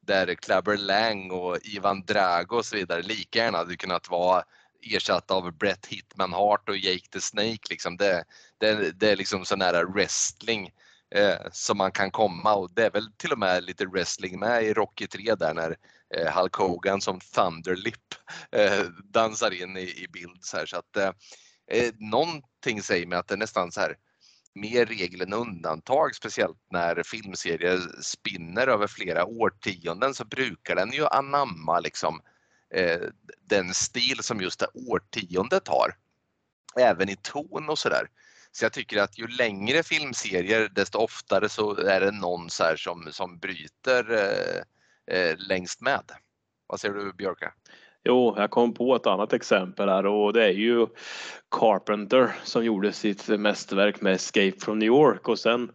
där Clubber Lang och Ivan Drago och så vidare lika gärna hade kunnat vara ersatta av Brett Hitman Hart och Jake the Snake. Liksom. Det, det, det är liksom sån nära wrestling eh, som man kan komma och det är väl till och med lite wrestling med i Rocky 3 där när eh, Hulk Hogan som Thunderlip eh, dansar in i, i bild. Så, här. så att eh, eh, någonting säger mig att det är nästan så här mer regel än undantag, speciellt när filmserier spinner över flera årtionden så brukar den ju anamma liksom eh, den stil som just det årtiondet har. Även i ton och sådär. Så jag tycker att ju längre filmserier desto oftare så är det någon så här som, som bryter eh, eh, längst med. Vad säger du Björka? Jo, jag kom på ett annat exempel här och det är ju Carpenter som gjorde sitt mästerverk med Escape from New York och sen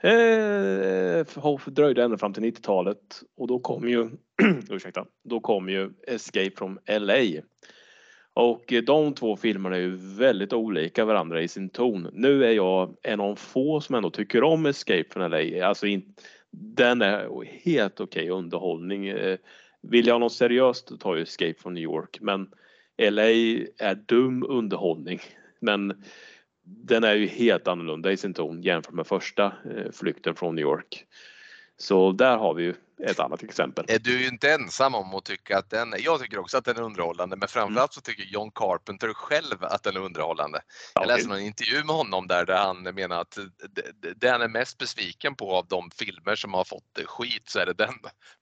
eh, dröjde ända fram till 90-talet och då kom ju, ursäkta, då kom ju Escape from LA. Och eh, de två filmerna är ju väldigt olika varandra i sin ton. Nu är jag en av få som ändå tycker om Escape from LA. Alltså in, den är helt okej underhållning. Eh, vill jag ha något seriöst tar jag Escape from New York men LA är dum underhållning. Men den är ju helt annorlunda i sin ton jämfört med första eh, flykten från New York. Så där har vi ju ett annat exempel. Är du ju inte ensam om att tycka att den är, jag tycker också att den är underhållande men framförallt så tycker John Carpenter själv att den är underhållande. Jag läste någon intervju med honom där, där han menar att det han är mest besviken på av de filmer som har fått skit så är det den.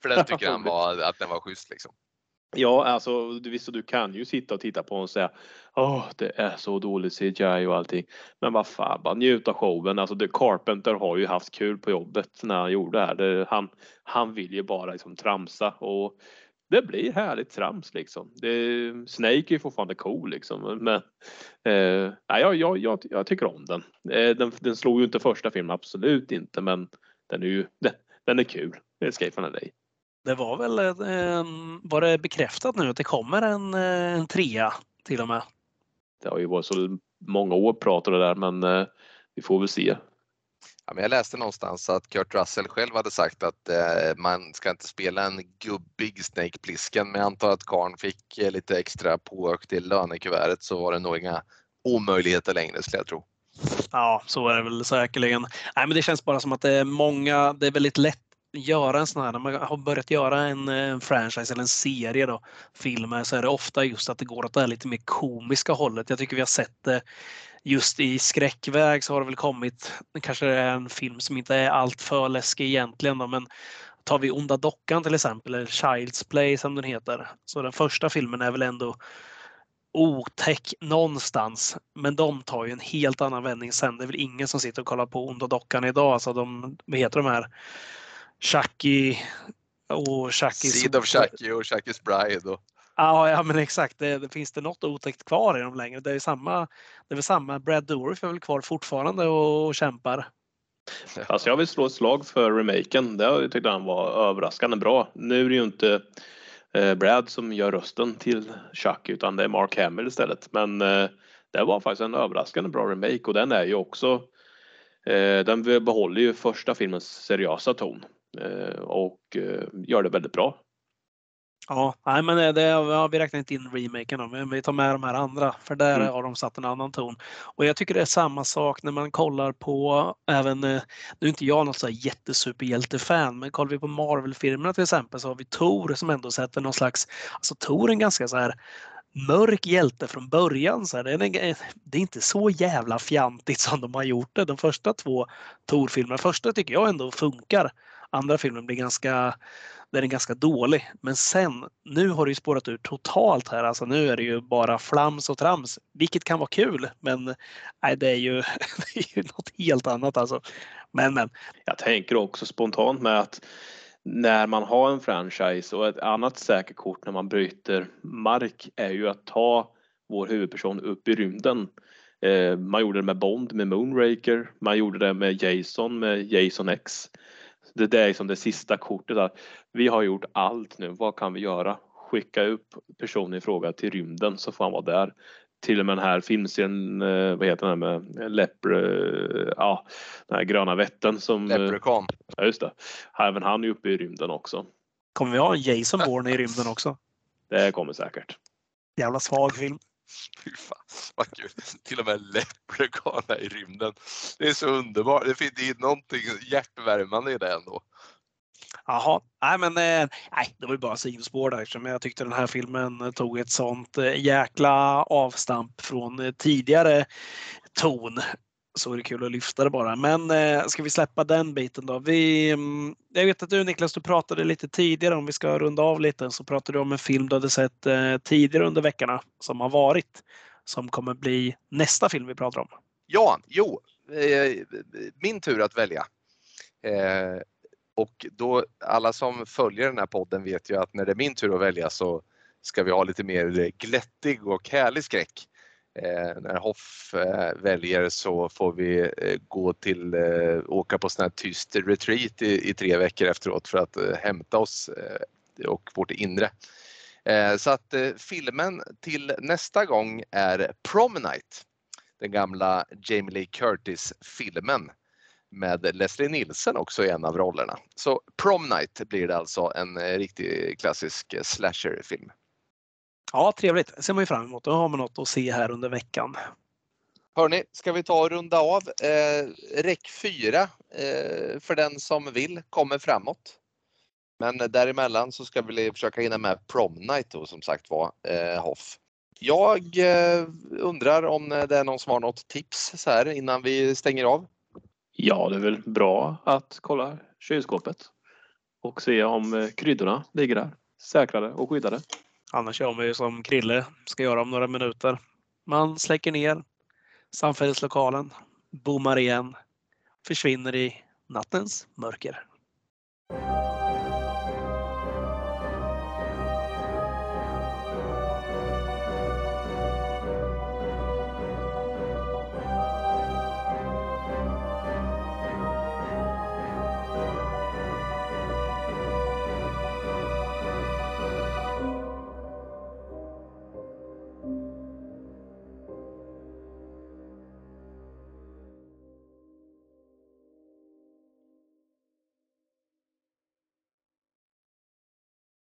För den tycker han var, att den var schysst liksom. Ja, alltså visst, du kan ju sitta och titta på och säga Åh, det är så dåligt CGI och allting. Men vad fan, bara njut av showen. Alltså, The Carpenter har ju haft kul på jobbet när han gjorde det här. Det, han, han vill ju bara liksom tramsa och det blir härligt trams liksom. Det, Snake är ju fortfarande cool liksom. Men eh, jag, jag, jag, jag tycker om den. Eh, den. Den slog ju inte första filmen, absolut inte. Men den är ju den, den är kul. Escape from LA. Det var väl, var det bekräftat nu att det kommer en, eh, en trea till och med? Det har ju varit så många år prat om det där men eh, vi får väl se. Ja, men jag läste någonstans att Kurt Russell själv hade sagt att eh, man ska inte spela en gubbig Snake Plissken men jag antar att Karn fick eh, lite extra påökt i lönekuvertet så var det nog inga omöjligheter längre skulle jag tro. Ja, så är det väl säkerligen. Nej, men det känns bara som att det är många, det är väldigt lätt göra en sån här, när man har börjat göra en, en franchise eller en serie då, filmer, så är det ofta just att det går åt det här lite mer komiska hållet. Jag tycker vi har sett det just i skräckväg så har det väl kommit, kanske det är en film som inte är alltför läskig egentligen då, men tar vi Onda Dockan till exempel, eller Child's Play som den heter, så den första filmen är väl ändå otäck någonstans. Men de tar ju en helt annan vändning sen. Det är väl ingen som sitter och kollar på Onda Dockan idag. Alltså de, vad heter de här? Chucky och Chucky. Seed of Chucky och Chucky's Bride. Och, Ja, ja men exakt. Det, det, finns det något otäckt kvar i dem längre? Det är samma. Det är väl samma. Brad Dourif är väl kvar fortfarande och, och kämpar. Alltså jag vill slå ett slag för remaken. Det jag tyckte han var överraskande bra. Nu är det ju inte eh, Brad som gör rösten till Chuck utan det är Mark Hamill istället. Men eh, det var faktiskt en överraskande bra remake och den är ju också eh, den behåller ju första filmens seriösa ton och eh, gör det väldigt bra. Ja, nej, men det, det har vi räknat inte in remaken då, men vi tar med de här andra för där Mm. har de satt en annan ton. Och jag tycker det är samma sak när man kollar på även, eh, nu är inte jag något jättesuperhjältefan, men kollar vi på Marvel-filmerna till exempel så har vi Thor som ändå sätter någon slags, alltså Thor är en ganska så här mörk hjälte från början. Så här. Det, är det är inte så jävla fjantigt som de har gjort det. De första två Thor-filmerna, första tycker jag ändå funkar. Andra filmen blir ganska den är ganska dålig. Men sen, nu har det ju spårat ur totalt här. Alltså nu är det ju bara flams och trams, vilket kan vara kul. Men nej, det är ju, det är ju något helt annat alltså. Men, men. Jag tänker också spontant med att när man har en franchise och ett annat säkert kort när man bryter mark är ju att ta vår huvudperson upp i rymden. Eh, man gjorde det med Bond med Moonraker. Man gjorde det med Jason med Jason X. Det där är liksom det sista kortet. Att vi har gjort allt nu. Vad kan vi göra? Skicka upp personen i fråga till rymden så får han vara där. Till och med den här filmserien, eh, vad heter den här med Lepre, ja, den här gröna vätten som eh, Leprechaun. Ja, just det. Även han är uppe i rymden också. Kommer vi ha en Jason Bourne i rymden också? Det kommer säkert. Jävla svag film. Fy fan, vad kul. Till och med leprechauna i rymden. Det är så underbart. Det finns det är någonting hjärtvärmande i det ändå. Jaha, nej men eh, nej, det var ju bara sidospår där eftersom jag tyckte den här filmen eh, tog ett sånt eh, jäkla avstamp från tidigare ton. Så är det kul att lyfta det bara. Men eh, ska vi släppa den biten då? Vi, mm, jag vet att du Niklas, du pratade lite tidigare om vi ska runda av lite så pratade du om en film du hade sett eh, tidigare under veckorna som har varit som kommer bli nästa film vi pratar om. Ja, jo, eh, min tur att välja. Eh, och då alla som följer den här podden vet ju att när det är min tur att välja så ska vi ha lite mer glättig och härlig skräck. Eh, när Hoff eh, väljer så får vi eh, gå till, eh, åka på sån här tyst retreat i, i tre veckor efteråt för att eh, hämta oss eh, och vårt inre. Eh, så att eh, filmen till nästa gång är Prom Night den gamla Jamie Lee Curtis-filmen med Leslie Nielsen också i en av rollerna. Så Prom Night blir det alltså en eh, riktig klassisk eh, slasherfilm. Ja, trevligt. Det ser man ju fram emot. Då har man något att se här under veckan. Hörni, ska vi ta och runda av? Eh, Räck 4 eh, för den som vill kommer framåt. Men däremellan så ska vi försöka hinna med Prom Night då som sagt var, eh, Hoff. Jag eh, undrar om det är någon som har något tips så här innan vi stänger av? Ja, det är väl bra att kolla kylskåpet och se om eh, kryddorna ligger där säkrade och skyddade. Annars gör man ju som Krille ska göra om några minuter. Man släcker ner samfällighetslokalen, bommar igen, försvinner i nattens mörker.